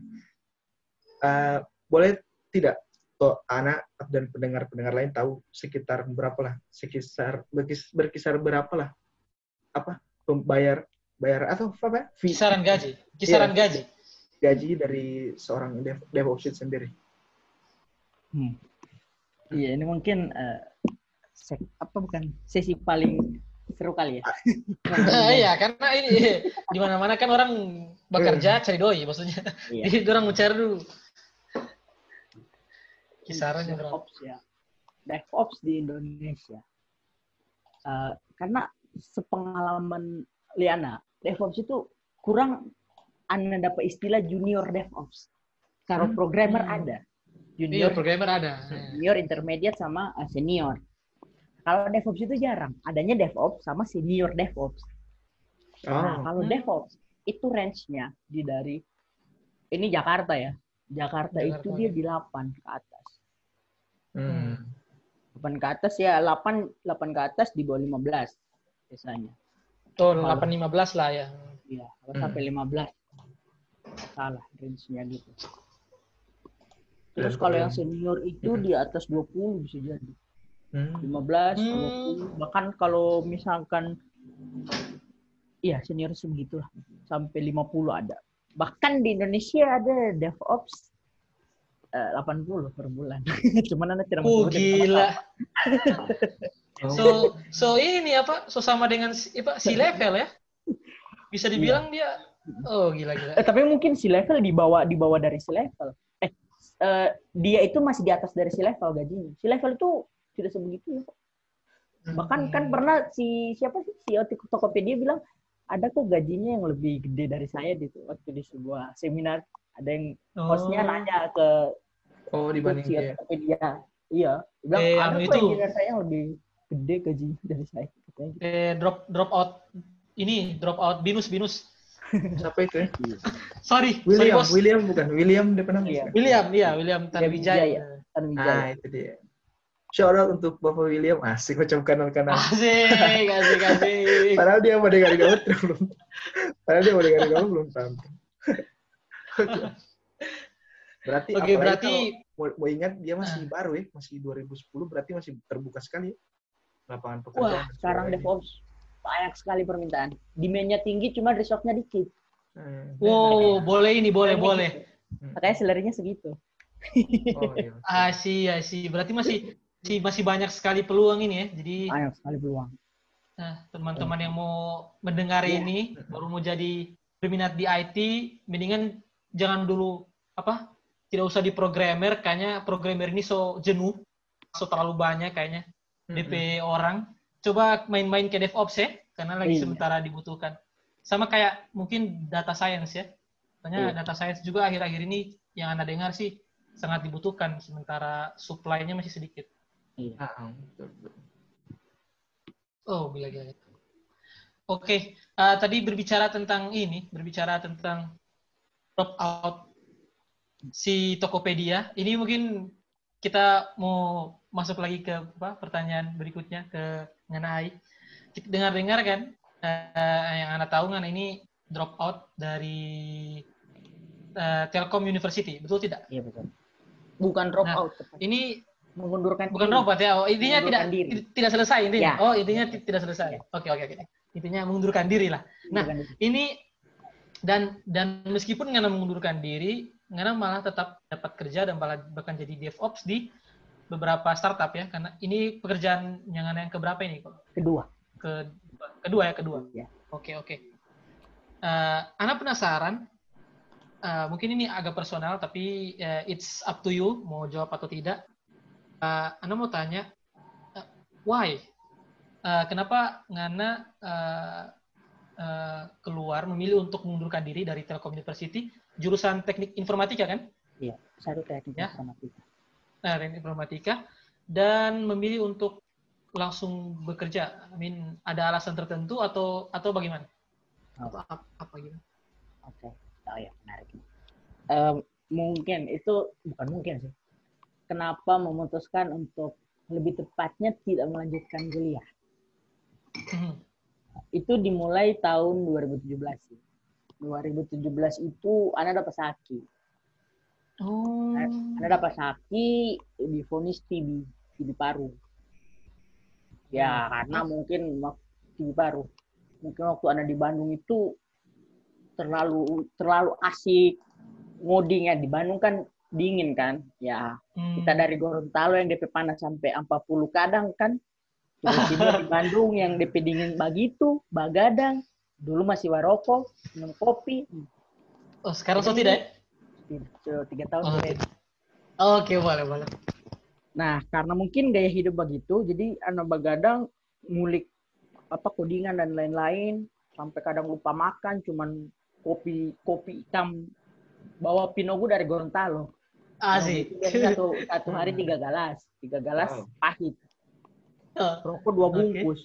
Eh, boleh tidak toh anak dan pendengar-pendengar lain tahu sekitar berapa lah, sekitar berkis- berkisar berapa lah, apa pembayar bayar atau apa? Fee- Kisaran gaji. Kisaran Iya. gaji. gaji dari seorang dev, DevOps sendiri. Hmm. Iya, ini mungkin eh, sek- apa bukan sesi paling seru kali ya. Iya, karena ini di mana-mana kan orang bekerja cari doi maksudnya. Iya. Jadi orang mencari dulu. Kisarannya? DevOps ya. DevOps di Indonesia. Eh, karena sepengalaman Liana, DevOps itu kurang anda dapat istilah junior DevOps. Kalau Hmm. programmer Hmm. ada. Iya, Junior, programmer ada. junior, intermediate sama eh, senior. Kalau DevOps itu jarang. Adanya DevOps sama senior DevOps. Nah, Oh, kalau Hmm. DevOps itu range-nya di dari ini Jakarta ya. Jakarta, Jakarta, itu dia ya. di 8 ke atas. Hmm. 8 ke atas ya 8 8 ke atas di bawah 15 biasanya. Tuh 815 lah ya. Iya, kalau Hmm. sampai 15 salah range-nya gitu. Terus kalau yang senior itu Hmm. di atas 20 bisa jadi. Hmm. 15, Hmm. 20. Bahkan kalau misalkan iya senior segitu lah. Sampai 50 ada. Bahkan di Indonesia ada DevOps 80 per bulan. Cuman anda tidak Oh gila. So so ini apa? So sama dengan si, apa, si level ya? Bisa dibilang dia oh gila gila. Eh, tapi mungkin si level di bawah di bawah dari si level. Eh, eh, dia itu masih di atas dari si level gajinya. Si level itu tidak sebegitu ya. Bahkan kan pernah si siapa sih CEO Tokopedia bilang ada kok gajinya yang lebih gede dari saya gitu waktu di sebuah seminar ada yang hostnya Oh. nanya ke Oh, dibanding CEO dia. Iya, dia bilang Eh, ada kok itu. engineer saya yang lebih gede gajinya dari saya. Katanya gitu. Eh, drop drop out ini drop out binus binus. Siapa itu ya? Sorry, sorry William, bos. William bukan. William dia pernah Iya. William, iya William William Tanwijaya. Wijaya. Tan Wijaya. Ah, itu dia. Shout out untuk Bapak William. Asik macam kanan-kanan. Asik, asik, asik. Padahal dia mau dengar gaul belum. Padahal dia mau dengar gaul belum tampil. berarti Oke, apalagi berarti mau, mau ingat dia masih baru ya, masih 2010 berarti masih terbuka sekali ya lapangan pekerjaan. Wah, sekarang DevOps banyak sekali permintaan. Demand-nya tinggi, cuma resource-nya dikit. Hmm. wow, boleh ini, boleh, boleh. Makanya salary-nya segitu. Oh, iya. Asih, asih. Berarti masih masih masih banyak sekali peluang ini ya. Jadi Banyak sekali peluang. nah, teman-teman yang mau mendengar Iya. ini baru mau jadi berminat di IT, mendingan jangan dulu apa? Tidak usah di programmer, kayaknya programmer ini so jenuh, so terlalu banyak kayaknya DP orang. Coba main-main ke DevOps ya, karena lagi Iya. sementara dibutuhkan. Sama kayak mungkin data science ya. Soalnya Iya. data science juga akhir-akhir ini yang Anda dengar sih sangat dibutuhkan, sementara supply-nya masih sedikit. Iya. Ah, betul, betul. Oh, bila gila. Oke, eh, tadi berbicara tentang ini, berbicara tentang drop out si Tokopedia. Ini mungkin kita mau masuk lagi ke apa, pertanyaan berikutnya ke Nganai. Kita dengar-dengar kan, eh, yang Anda tahu kan ini drop out dari eh, Telkom University, betul tidak? Iya betul. Bukan drop Nah, out. Ini mengundurkan bukan diri. drop out ya, oh, intinya tidak diri. tidak selesai intinya. Ya. Oh, intinya ti- tidak selesai. Ya. Oke, oke, oke. Intinya mengundurkan diri lah. Nah, diri. ini dan dan meskipun Ngana mengundurkan diri, Ngana malah tetap dapat kerja dan malah bahkan jadi DevOps di beberapa startup ya, karena ini pekerjaan yang Ngana yang keberapa ini kok? kedua. Ke kedua ya kedua. Ya. Oke oke. Eh, Ana penasaran. eh, mungkin ini agak personal tapi eh, it's up to you mau jawab atau tidak. Eh, Ana mau tanya eh, why? Eh, kenapa Ngana eh, eh, keluar memilih untuk mengundurkan diri dari Telkom University jurusan teknik informatika kan? Iya, satu teknik Ya. informatika. Nah, teknik informatika dan memilih untuk langsung bekerja. I mean, ada alasan tertentu atau atau bagaimana? Oh. Atau apa, apa gimana? Oke. Oh ya, menarik. Em, mungkin itu bukan mungkin sih. Kenapa memutuskan untuk lebih tepatnya tidak melanjutkan kuliah? Mhm. Itu dimulai tahun 2017 sih. 2017 itu anak dapat sakit. Oh. Anak dapat sakit divonis TB, TB paru. Ya, karena mungkin TB paru. Mungkin waktu anak di Bandung itu terlalu terlalu asik ngoding ya di Bandung kan dingin kan ya Hmm. kita dari Gorontalo yang DP panas sampai 40 kadang kan tiba-tiba di Bandung yang DP dingin begitu bagadang dulu masih waroko minum kopi Oh, sekarang so tidak ya? Tiga- tahun Oh. Oke, boleh, boleh. Nah, karena mungkin gaya hidup begitu, jadi anak begadang ngulik apa kodingan dan lain-lain, sampai kadang lupa makan, cuman kopi kopi hitam bawa pinogu dari Gorontalo. Asik. Nah, biasanya satu, satu hari tiga galas, tiga galas Wow. pahit, Oh, rokok dua Oke. bungkus.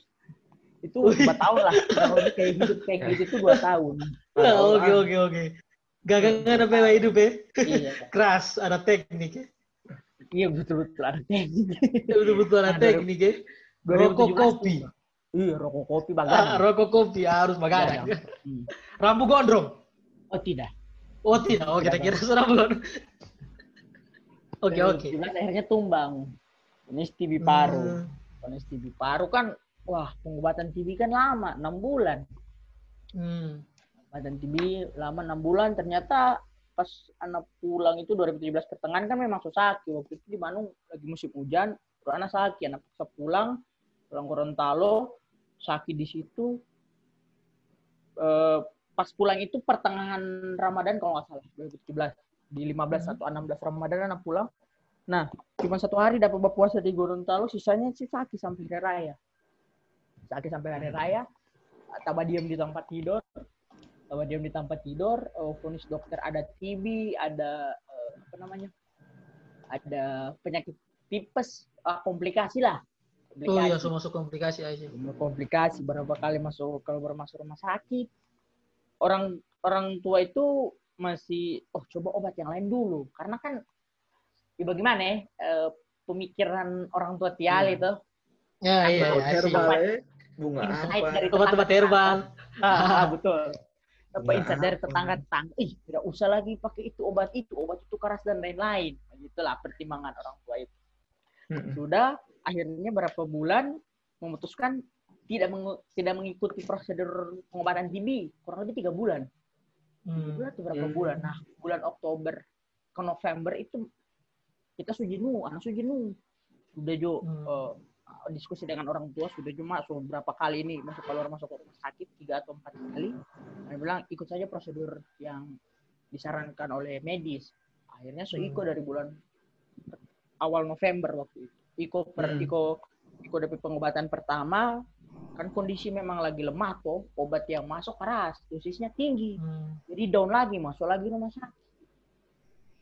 Itu dua tahun lah, kurang lebih kayak hidup kayak gitu itu dua tahun. Oke, oke, oke. Gak ada bela hidup ya? Iya, Keras, ada teknik ya? iya betul-betul ada teknik. Betul-betul ada Nah, teknik ya? Rokok 2017 kopi. tuh. Iya, rokok kopi Ah, bagadang. rokok kopi harus begadang. Hmm. Rambu gondrong. Oh tidak. Oh tidak, oh kita kira rambu gondrong. Oke, oke. 2017 akhirnya tumbang. Ini TB paru. Hmm. Ini TB paru kan, wah pengobatan TB kan lama, 6 bulan. Hmm. Pengobatan TB lama 6 bulan, ternyata pas anak pulang itu 2017 pertengahan kan memang susah sakit. Waktu itu di Bandung lagi musim hujan, terus anak sakit. Anak paksa pulang, pulang Gorontalo, sakit di situ. Eh, pas pulang itu pertengahan Ramadan kalau nggak salah, 2017. Di 15 Hmm. atau 16 Ramadan anak pulang. Nah, cuma satu hari dapat berpuasa di Gorontalo, sisanya sih sakit sampai hari raya. sakit sampai hari raya tambah diem di tempat tidur tambah diem di tempat tidur oh, vonis dokter ada TB ada eh, apa namanya ada penyakit tipes ah, komplikasi lah Oh iya, komplikasi so masuk komplikasi aja. komplikasi berapa kali masuk kalau baru masuk rumah sakit orang orang tua itu masih oh coba obat yang lain dulu. Karena kan ya bagaimana ya eh, pemikiran orang tua tial Iya. itu. Ya, iya, Obat iya. herbal. Eh, bunga apa? dari Obat-obat herbal. ah, ah, betul. Apa Bunga insight dari tetangga tetangga? Ih tidak usah lagi pakai itu obat itu. Obat itu keras dan lain-lain. Gitulah pertimbangan orang tua itu. Mm-mm. sudah akhirnya berapa bulan memutuskan tidak mengu- tidak mengikuti prosedur pengobatan TB kurang lebih tiga bulan Hmm. bulan atau berapa Hmm. bulan nah bulan Oktober ke November itu kita sudah jenuh anak sudah jenuh sudah jo Hmm. eh, diskusi dengan orang tua sudah cuma so, berapa kali ini masuk keluar masuk ke rumah sakit tiga atau empat kali saya bilang ikut saja prosedur yang disarankan oleh medis akhirnya so Hmm. dari bulan awal November waktu itu Iko per Hmm. Iko Iko dapat pengobatan pertama kan kondisi memang lagi lemah tuh obat yang masuk keras dosisnya tinggi. Hmm. jadi down lagi masuk lagi rumah sakit.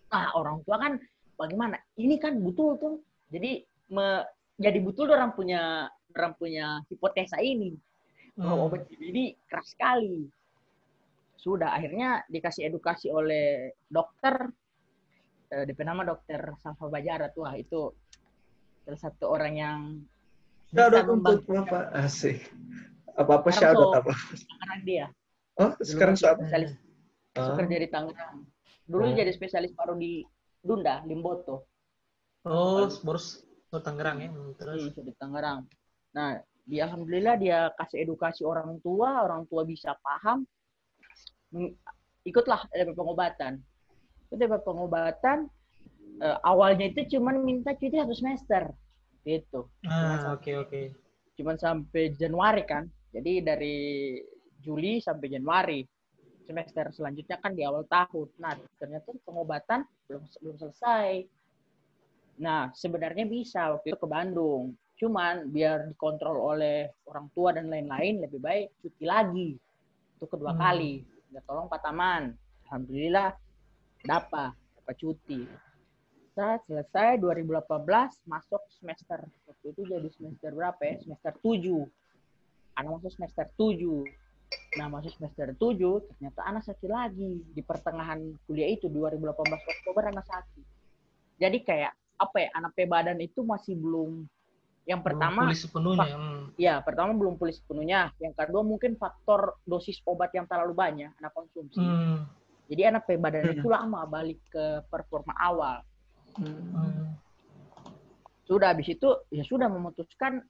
Nah orang tua kan bagaimana? Ini kan betul tuh. Jadi me- jadi betul orang punya orang punya hipotesa ini. Bahwa Hmm. obat ini keras sekali. Sudah akhirnya dikasih edukasi oleh dokter eh, DP nama dokter Salva Bajara tuh ah, itu salah satu orang yang Shout bisa out untuk apa asik apa apa Sekarang shout out so- apa anak dia oh sekarang shout spesialis Ah. kerja di Tangerang dulu Oh. jadi spesialis paru di Dunda Limboto Oh, baru oh, Tangerang ya. Hmm, Terus. Hmm, di Tangerang. Nah, dia alhamdulillah dia kasih edukasi orang tua, orang tua bisa paham. Hmm, Ikutlah DP pengobatan. Ikut DP pengobatan eh, awalnya itu cuman minta cuti satu semester. Gitu. Ah, oke oke. Cuman sampai Januari kan. Jadi dari Juli sampai Januari. Semester selanjutnya kan di awal tahun. Nah, ternyata pengobatan belum belum selesai. Nah, sebenarnya bisa waktu itu ke Bandung. Cuman biar dikontrol oleh orang tua dan lain-lain lebih baik cuti lagi. Itu kedua Hmm. kali. Ya tolong Pak Taman. Alhamdulillah dapat dapat cuti. Saat selesai 2018 masuk semester. Waktu itu jadi semester berapa ya? Semester 7. Anak masuk semester 7. Nah, masuk semester 7, ternyata anak sakit lagi. Di pertengahan kuliah itu, 2018 Oktober anak sakit. Jadi kayak, apa ya, anak badan itu masih belum, yang pertama, pulih sepenuhnya. Hmm. ya pertama belum pulih sepenuhnya. Yang kedua mungkin faktor dosis obat yang terlalu banyak anak konsumsi. Hmm. Jadi anak badan Hmm. itu lama balik ke performa awal. Hmm. Sudah habis itu ya sudah memutuskan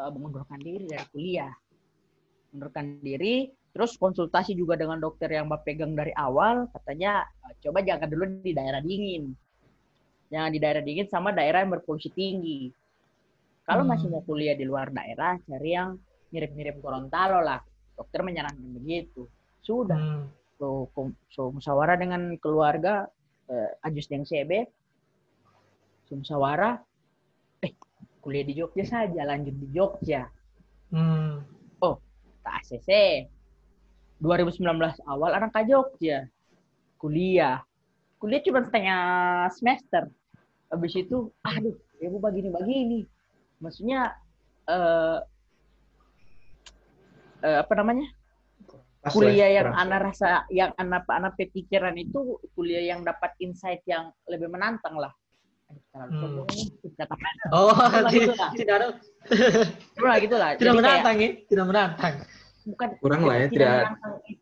uh, mengundurkan diri dari kuliah. Mengundurkan diri, terus konsultasi juga dengan dokter yang Mbak pegang dari awal, katanya uh, coba jangan dulu di daerah dingin. Jangan di daerah dingin sama daerah yang berpolusi tinggi. Kalau Hmm. masih mau kuliah di luar daerah, cari yang mirip-mirip Gorontalo lah. Dokter menyarankan begitu. Sudah. Hmm. So, so musyawarah dengan keluarga eh, Ajus Deng CB. So, musyawarah eh kuliah di Jogja saja, lanjut di Jogja. Hmm. Tak ACC. 2019 awal anak ke Jogja. Kuliah. Kuliah cuma setengah semester. Habis itu, aduh, ibu begini-begini. Maksudnya, eh, eh, apa namanya? Kuliah yang anak rasa yang anak anak pikiran itu kuliah yang dapat insight yang lebih menantang lah. Terlalu Hmm. sombong katakan. Oh, Itulah, tidak, ada, Itulah gitu lah. tidak menantang ya, tidak menantang. bukan Kurang lah ya, tidak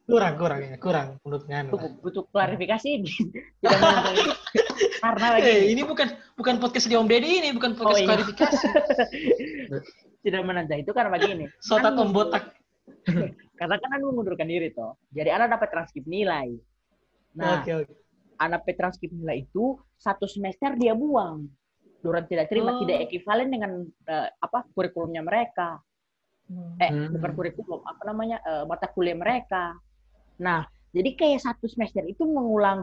Kurang, kurang ya, kurang menurut Nganu. butuh, butuh klarifikasi tidak menantang itu karena lagi Eh, ini bukan bukan podcast di Om Deddy ini, bukan podcast iya. klarifikasi. tidak menantang itu karena begini. Sotat Kan- Om Botak. Karena kan anda mengundurkan diri toh. Jadi anak dapat transkrip nilai. Nah, Oke, oke. Anak P transkrip nilai itu satu semester dia buang. Dorang tidak terima, Oh. tidak ekivalen dengan eh, apa kurikulumnya mereka. Eh, Hmm. bukan kurikulum, apa namanya eh, mata kuliah mereka. Nah, jadi kayak satu semester itu mengulang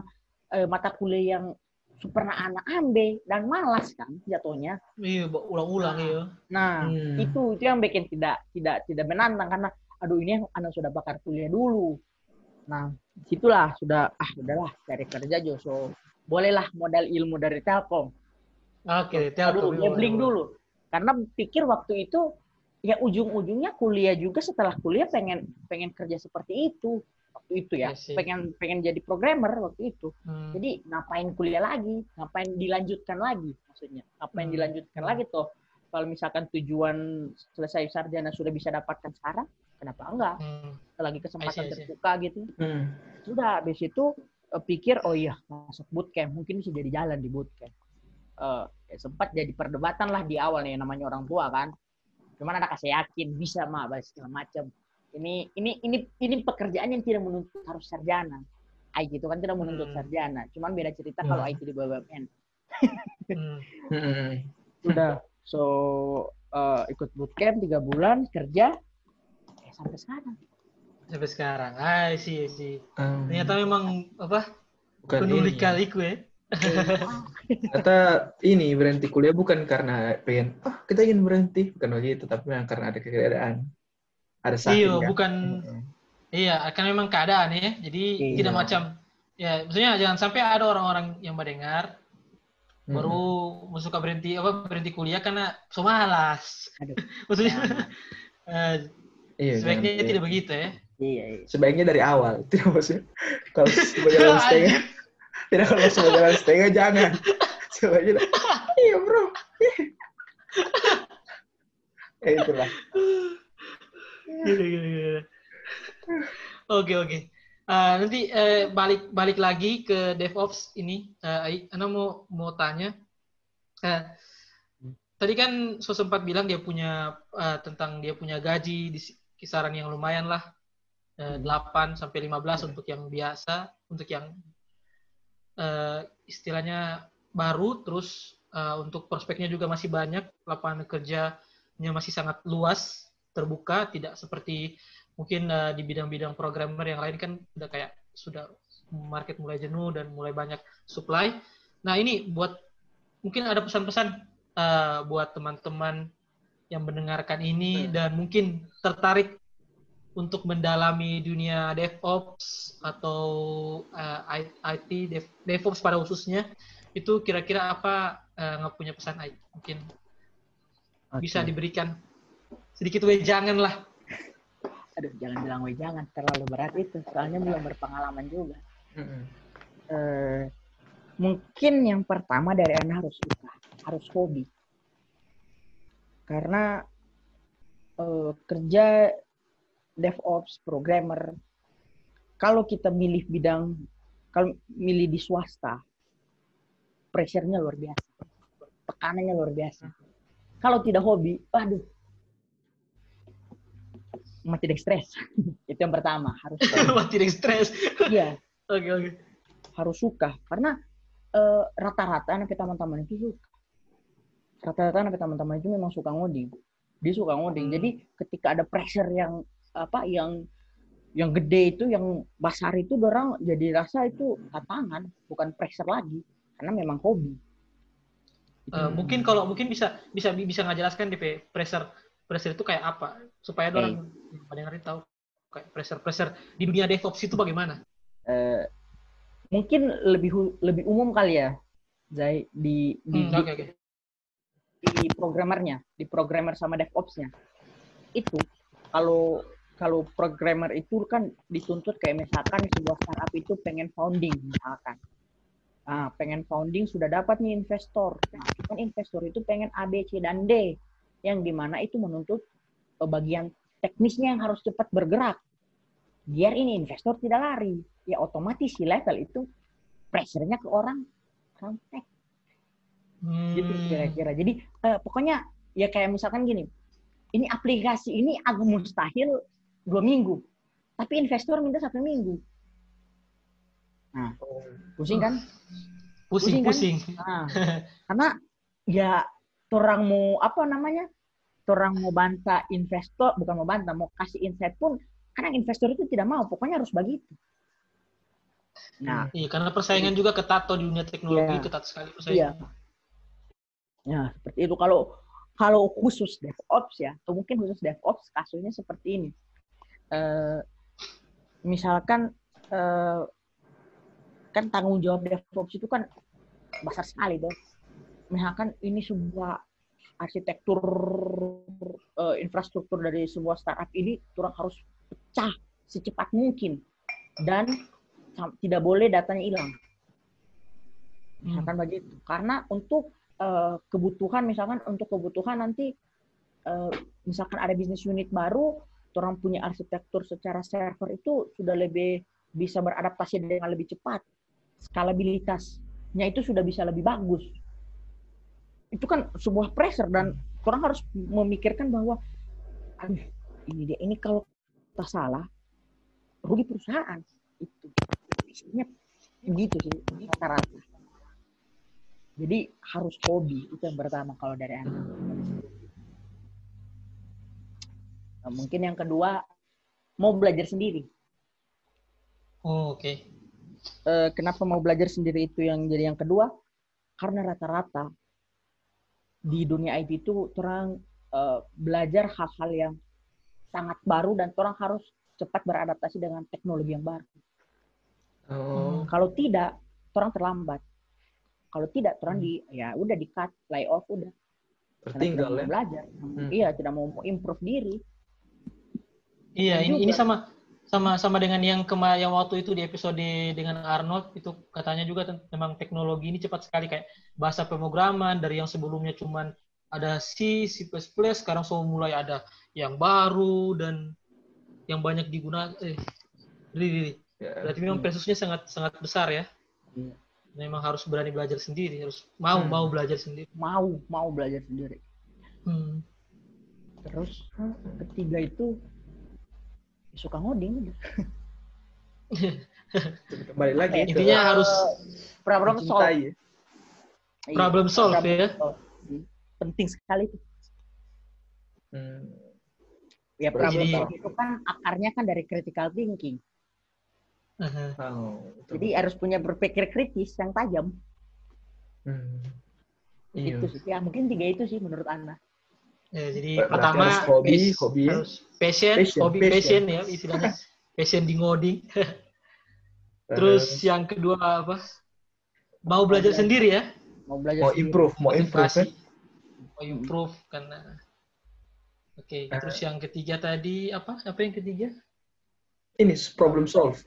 eh, mata kuliah yang super anak ambe dan malas kan jatuhnya. Iya, ulang-ulang ya. Nah, Hmm. itu itu yang bikin tidak tidak tidak menantang karena aduh ini anak sudah bakar kuliah dulu. Nah, di situlah sudah ah udahlah cari kerja Jo. So, bolehlah modal ilmu dari Telkom. Oke, Aduh, Telkom. iya, gambling boleh, dulu. Karena pikir waktu itu ya ujung-ujungnya kuliah juga setelah kuliah pengen pengen kerja seperti itu waktu itu ya. Iya sih. pengen pengen jadi programmer waktu itu. Hmm. Jadi ngapain kuliah lagi? Ngapain dilanjutkan lagi maksudnya? Ngapain Hmm. dilanjutkan lagi tuh? Kalau misalkan tujuan selesai sarjana sudah bisa dapatkan sekarang, kenapa enggak? Hmm. Lagi kesempatan see, terbuka gitu. Hmm. Sudah habis itu eh, pikir oh iya masuk bootcamp mungkin bisa jadi jalan di bootcamp. Eh, ya sempat jadi perdebatan lah di awal nih namanya orang tua kan. Cuman anak saya yakin bisa mah bahas segala macam. Ini ini ini ini pekerjaan yang tidak menuntut harus sarjana. IT itu kan tidak menuntut Hmm. sarjana. Cuman beda cerita kalau Hmm. IT di BUMN. Hmm. Hmm. Udah. So eh, ikut bootcamp tiga bulan kerja sampai sekarang. Sampai sekarang. Ah, sih, sih. Hmm. Ternyata memang apa? Bukan penuh ini. lika-liku ya. Ternyata ini berhenti kuliah bukan karena pengen, ah kita ingin berhenti, bukan begitu, tapi memang karena ada keadaan. Ada sakit Iya, ya. bukan Hmm. Iya, akan memang keadaan ya. Jadi Iya. tidak macam ya, maksudnya jangan sampai ada orang-orang yang mendengar Hmm. baru suka berhenti apa berhenti kuliah karena so malas. Aduh. maksudnya Jangan. eh, Iya, sebaiknya jangan- tidak begitu ya. Iya, iya. Sebaiknya dari awal, tidak maksudnya kalau sebagai jalan setengah, tidak kalau sebagai jalan setengah jangan. Sebaiknya, iya bro. ya itulah. Gila, gila, gila. Oke oke. Eh, nanti eh, balik balik lagi ke DevOps ini. Eh, Ai, Ana mau mau tanya. Eh, tadi kan so sempat bilang dia punya eh, tentang dia punya gaji di kisaran yang lumayan lah. Eh, 8 sampai 15 untuk yang biasa, untuk yang eh, istilahnya baru terus eh, untuk prospeknya juga masih banyak, lapangan kerjanya masih sangat luas, terbuka, tidak seperti mungkin eh, di bidang-bidang programmer yang lain kan udah kayak sudah market mulai jenuh dan mulai banyak supply. Nah ini buat mungkin ada pesan-pesan eh, buat teman-teman yang mendengarkan ini Hmm. dan mungkin tertarik untuk mendalami dunia DevOps atau eh, IT Dev- DevOps pada khususnya itu kira-kira apa nggak punya pesan Ai? mungkin bisa Oke. diberikan sedikit wejangan lah Aduh, jangan bilang weh jangan terlalu berat itu. Soalnya belum berpengalaman juga. Mm-mm. Eh, mungkin yang pertama dari Anda harus suka, harus hobi. Karena eh, kerja DevOps, programmer, kalau kita milih bidang, kalau milih di swasta, pressure-nya luar biasa. Tekanannya luar biasa. Kalau tidak hobi, aduh, mati tidak stres. Itu yang pertama, harus. Wah, tidak stres Iya, oke oke harus suka karena eh, rata-rata anak teman-teman itu suka rata-rata anak teman-teman itu memang suka ngoding dia suka ngoding Hmm. jadi ketika ada pressure yang apa yang yang gede itu yang besar itu orang jadi rasa itu tantangan bukan pressure lagi karena memang hobi Itu Eh, mungkin kalau mungkin bisa bisa bisa ngajelaskan DP pressure pressure itu kayak apa supaya Oke. orang yang mendengarin tahu kayak pressure pressure di dunia DevOps itu bagaimana? eh, mungkin lebih lebih umum kali ya Zai di di, Hmm, di- Oke oke. Di programmernya, di programmer sama DevOps-nya. Itu kalau kalau programmer itu kan dituntut kayak misalkan sebuah startup itu pengen founding misalkan. Nah, pengen founding sudah dapat nih investor. Nah, kan investor itu pengen A, B, C, dan D. Yang di mana itu menuntut eh, bagian teknisnya yang harus cepat bergerak. Biar ini investor tidak lari. Ya otomatis si level itu pressure-nya ke orang tech Hmm, gitu kira-kira. Jadi eh, pokoknya ya kayak misalkan gini, ini aplikasi ini agak mustahil dua minggu, tapi investor minta satu minggu. Nah, pusing kan? pusing pusing pusing. Nah, karena ya orang mau apa namanya? Orang mau bantah investor, bukan mau bantah, mau kasih insight pun, kadang investor itu tidak mau, pokoknya harus begitu. Nah, Iya, karena persaingan juga ketat di dunia teknologi Iya. ketat sekali Iya. Nah, seperti itu. Kalau kalau khusus DevOps ya, atau mungkin khusus DevOps kasusnya seperti ini. Eh, misalkan eh, kan tanggung jawab DevOps itu kan besar sekali dong. Misalkan ini sebuah arsitektur eh, infrastruktur dari sebuah startup ini kurang harus pecah secepat mungkin dan tidak boleh datanya hilang. Misalkan begitu. Karena untuk eh, kebutuhan misalkan untuk kebutuhan nanti eh, misalkan ada bisnis unit baru, orang punya arsitektur secara server itu sudah lebih bisa beradaptasi dengan lebih cepat. Skalabilitasnya itu sudah bisa lebih bagus. Itu kan sebuah pressure dan orang harus memikirkan bahwa aduh, ini dia ini kalau kita salah rugi perusahaan itu. Isinya begitu sih rata-rata. Jadi harus hobi itu yang pertama kalau dari anak. Nah, mungkin yang kedua mau belajar sendiri. Oh, oke. Eh, kenapa mau belajar sendiri itu yang jadi yang kedua? Karena rata-rata di dunia IT itu orang eh, belajar hal-hal yang sangat baru dan orang harus cepat beradaptasi dengan teknologi yang baru. Oh, Kalau tidak, orang terlambat. Kalau tidak, orang di ya udah di cut, lay off udah. Karena tertinggal tidak ya. mau belajar. Iya, tidak mau improve diri. Iya, ini juga- ini sama sama sama dengan yang kema yang waktu itu di episode dengan Arnold itu katanya juga memang teknologi ini cepat sekali kayak bahasa pemrograman dari yang sebelumnya cuman ada C, C++, sekarang semua mulai ada yang baru dan yang banyak digunakan. Eh. Ya. Berarti memang presusnya sangat sangat besar ya. Iya. Memang harus berani belajar sendiri, harus mau Hmm. mau belajar sendiri. Mau, mau belajar sendiri. Hmm. Terus ketiga itu suka ngoding. Kembali lagi ke Intinya harus problem solve. mencintai ya. Iya, problem solve problem ya. solve. Penting sekali itu. Hmm. Ya problem Jadi- solve itu kan akarnya kan dari critical thinking. Aha. Oh, betul. Jadi harus punya berpikir kritis yang tajam. Hmm. Iya. Itu sih. Ya mungkin tiga itu sih menurut Anda. Ya, jadi Berarti pertama harus hobi, pas- hobi harus passion, Passion, hobi passion. passion, ya istilahnya passion di ngoding. Terus yang kedua apa? Mau belajar belajar. sendiri ya, Mau belajar mau sendiri. improve, mau improve kan? Mau improve karena Oke, Eh. terus yang ketiga tadi apa? Apa yang ketiga? Ini problem solve.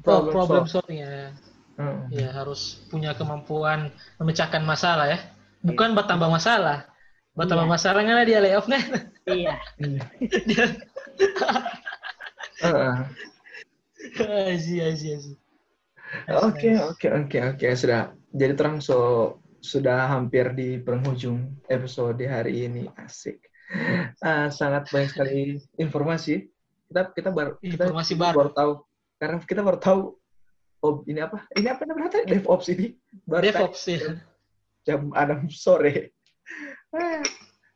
Problem problem solving ya. Hmm. Ya harus punya kemampuan memecahkan masalah ya. Bukan buat tambah masalah. Buat tambah Iya. masalah nggak dia layoff kan? Iya. Iya. dia asyik. Oke, oke, oke, oke. Sudah. Jadi terang so sudah hampir di penghujung episode hari ini. Asik. Ah, sangat banyak sekali informasi. Kita kita baru kita Informasi baru. tahu karena kita baru tahu oh ini apa? Ini apa namanya tadi? DevOps ini. Baru DevOps ya. jam 6 sore.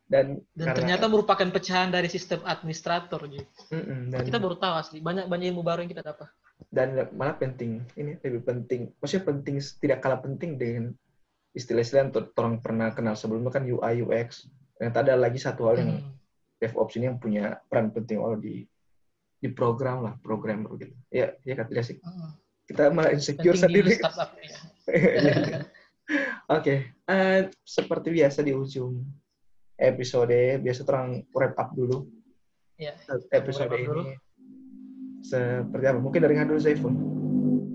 Dan Dan karena- ternyata merupakan pecahan dari sistem administrator. Ji. Mm-mm, dan Kita baru tahu asli. Banyak banyak ilmu baru yang kita dapat. dan malah penting ini lebih penting maksudnya penting tidak kalah penting dengan istilah-istilah yang orang pernah kenal sebelumnya kan UI UX ternyata ada lagi satu hal yang Hmm. DevOps ini yang punya peran penting oh di di program lah programmer gitu ya ya kan tidak sih Hmm. kita malah insecure sendiri ya. oke eh, seperti biasa di ujung episode biasa terang wrap up dulu Ya. episode up dulu. ini seperti apa mungkin dari dulu Zaiful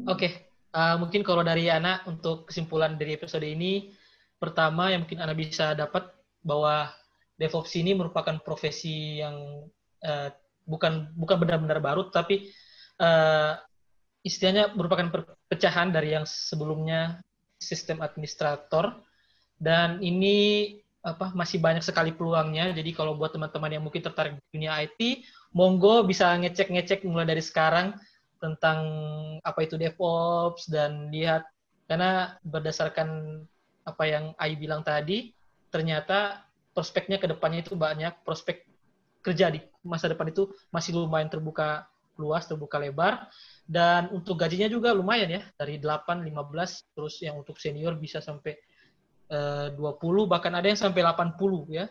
Oke, eh, mungkin kalau dari anak untuk kesimpulan dari episode ini, pertama yang mungkin anak bisa dapat bahwa DevOps ini merupakan profesi yang eh, bukan bukan benar-benar baru, tapi eh, istilahnya merupakan perpecahan dari yang sebelumnya sistem administrator dan ini apa masih banyak sekali peluangnya. Jadi kalau buat teman-teman yang mungkin tertarik di dunia IT, monggo bisa ngecek-ngecek mulai dari sekarang tentang apa itu DevOps dan lihat karena berdasarkan apa yang Ai bilang tadi ternyata prospeknya ke depannya itu banyak prospek kerja di masa depan itu masih lumayan terbuka luas, terbuka lebar. Dan untuk gajinya juga lumayan ya, dari 8, 15, terus yang untuk senior bisa sampai eh, 20, bahkan ada yang sampai 80 ya.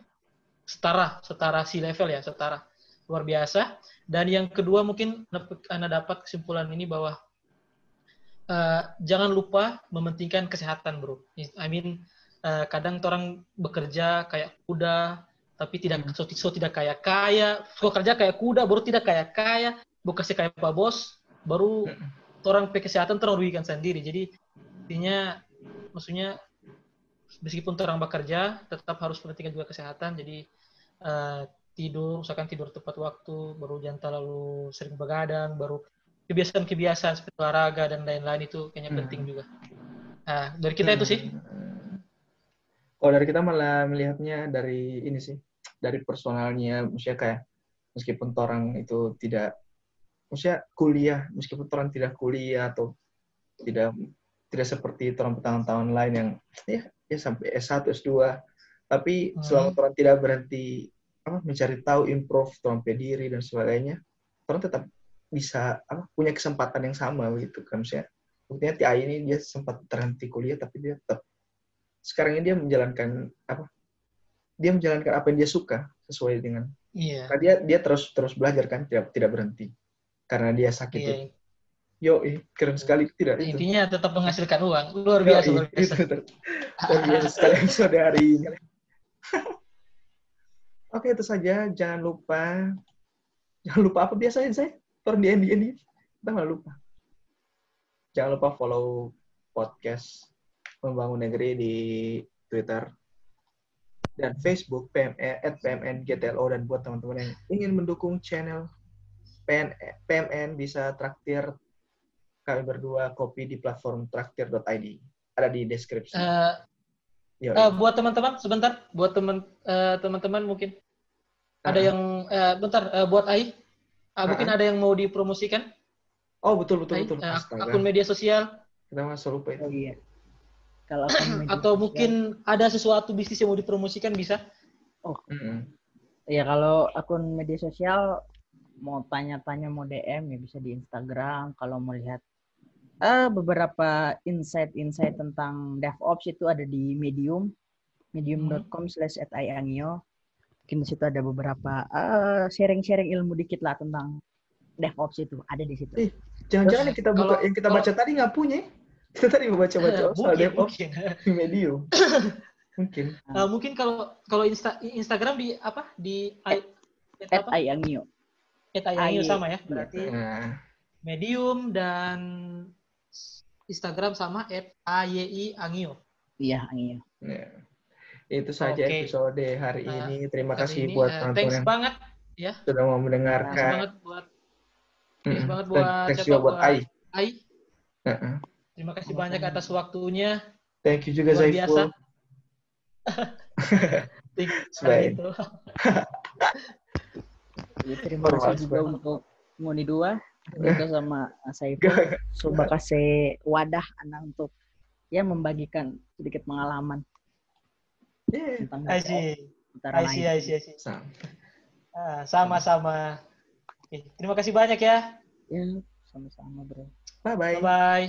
Setara, setara si level ya, setara. Luar biasa. Dan yang kedua mungkin Anda dapat kesimpulan ini bahwa eh, jangan lupa mementingkan kesehatan bro. I mean, eh, kadang orang bekerja kayak kuda, tapi tidak so, so tidak kayak kaya, so kerja kayak kuda, baru tidak kaya, bukan sih kayak pak bos, baru orang pe kesehatan terrugikan sendiri. Jadi intinya maksudnya meskipun orang bekerja tetap harus perhatikan juga kesehatan. Jadi uh, tidur, usahakan tidur tepat waktu, baru jangan terlalu sering begadang, baru kebiasaan-kebiasaan seperti olahraga dan lain-lain itu kayaknya hmm. penting juga. Nah, dari kita hmm. itu sih. Oh, dari kita malah melihatnya dari ini sih dari personalnya maksudnya kayak meskipun orang itu tidak maksudnya kuliah meskipun orang tidak kuliah atau tidak tidak seperti orang tahun-tahun lain yang ya ya sampai S1 S2 tapi hmm. selama orang tidak berhenti apa mencari tahu improve orang diri dan sebagainya orang tetap bisa apa punya kesempatan yang sama begitu kan maksudnya buktinya TI ini dia sempat terhenti kuliah tapi dia tetap sekarang ini dia menjalankan apa dia menjalankan apa yang dia suka sesuai dengan iya. Karena dia dia terus terus belajar kan tidak tidak berhenti karena dia sakit iya. itu. Yo, eh, keren sekali tidak itu. Intinya tetap menghasilkan uang. Luar biasa, Yo, luar biasa. Itu, luar biasa sekali episode hari ini. Oke, itu saja. Jangan lupa jangan lupa apa biasanya saya? Turun di Endi. Kita nggak lupa. Jangan lupa follow podcast Membangun Negeri di Twitter dan Facebook PMN, at PMN GTLO dan buat teman-teman yang ingin mendukung channel PN, PMN bisa traktir kami berdua kopi di platform traktir.id ada di deskripsi. Uh, uh, buat teman-teman sebentar, buat teman uh, teman-teman mungkin uh. ada yang uh, bentar uh, buat Ai, uh, uh, mungkin ada yang mau dipromosikan? Oh betul betul Ai, betul. Uh, akun media sosial. Kita masuk lupa itu. Oh, iya. Kalau atau mungkin ada sesuatu bisnis yang mau dipromosikan bisa? Oh. Mm -hmm. Ya kalau akun media sosial mau tanya-tanya mau DM ya bisa di Instagram. Kalau mau lihat uh, beberapa insight-insight tentang DevOps itu ada di Medium, medium.com slash @ayangio. Mungkin di situ ada beberapa uh, sharing-sharing ilmu dikit lah tentang DevOps itu ada di situ. Eh, jangan-jangan yang kita buka, kalau, yang kita baca tadi nggak punya? Kita tadi membaca-baca soal DevOps di Medium. mungkin. Uh, mungkin kalau kalau Insta, Instagram di apa? Di at, at Ayangio. At Ayangio sama ya, berarti nah. Medium dan Instagram sama at AYI Angio. Iya, Angio. Ya. Itu saja okay. episode hari nah, ini. Terima kasih ini, buat uh, teman-teman yang banget ya. Sudah mau mendengarkan. Thanks banget buat Thanks banget buat thanks siapa buat Ai. Ai. Uh -uh. Terima kasih Sama banyak atas waktunya. Thank you juga Zaiful. Selain itu. ya, terima kasih juga untuk Moni dua juga sama Saiful coba kasih wadah anak untuk ya membagikan sedikit pengalaman yeah. tentang I see. I see, I see, I see. Ah, sama-sama. Terima kasih banyak ya. Ya, sama-sama, bro. Bye-bye. Bye-bye.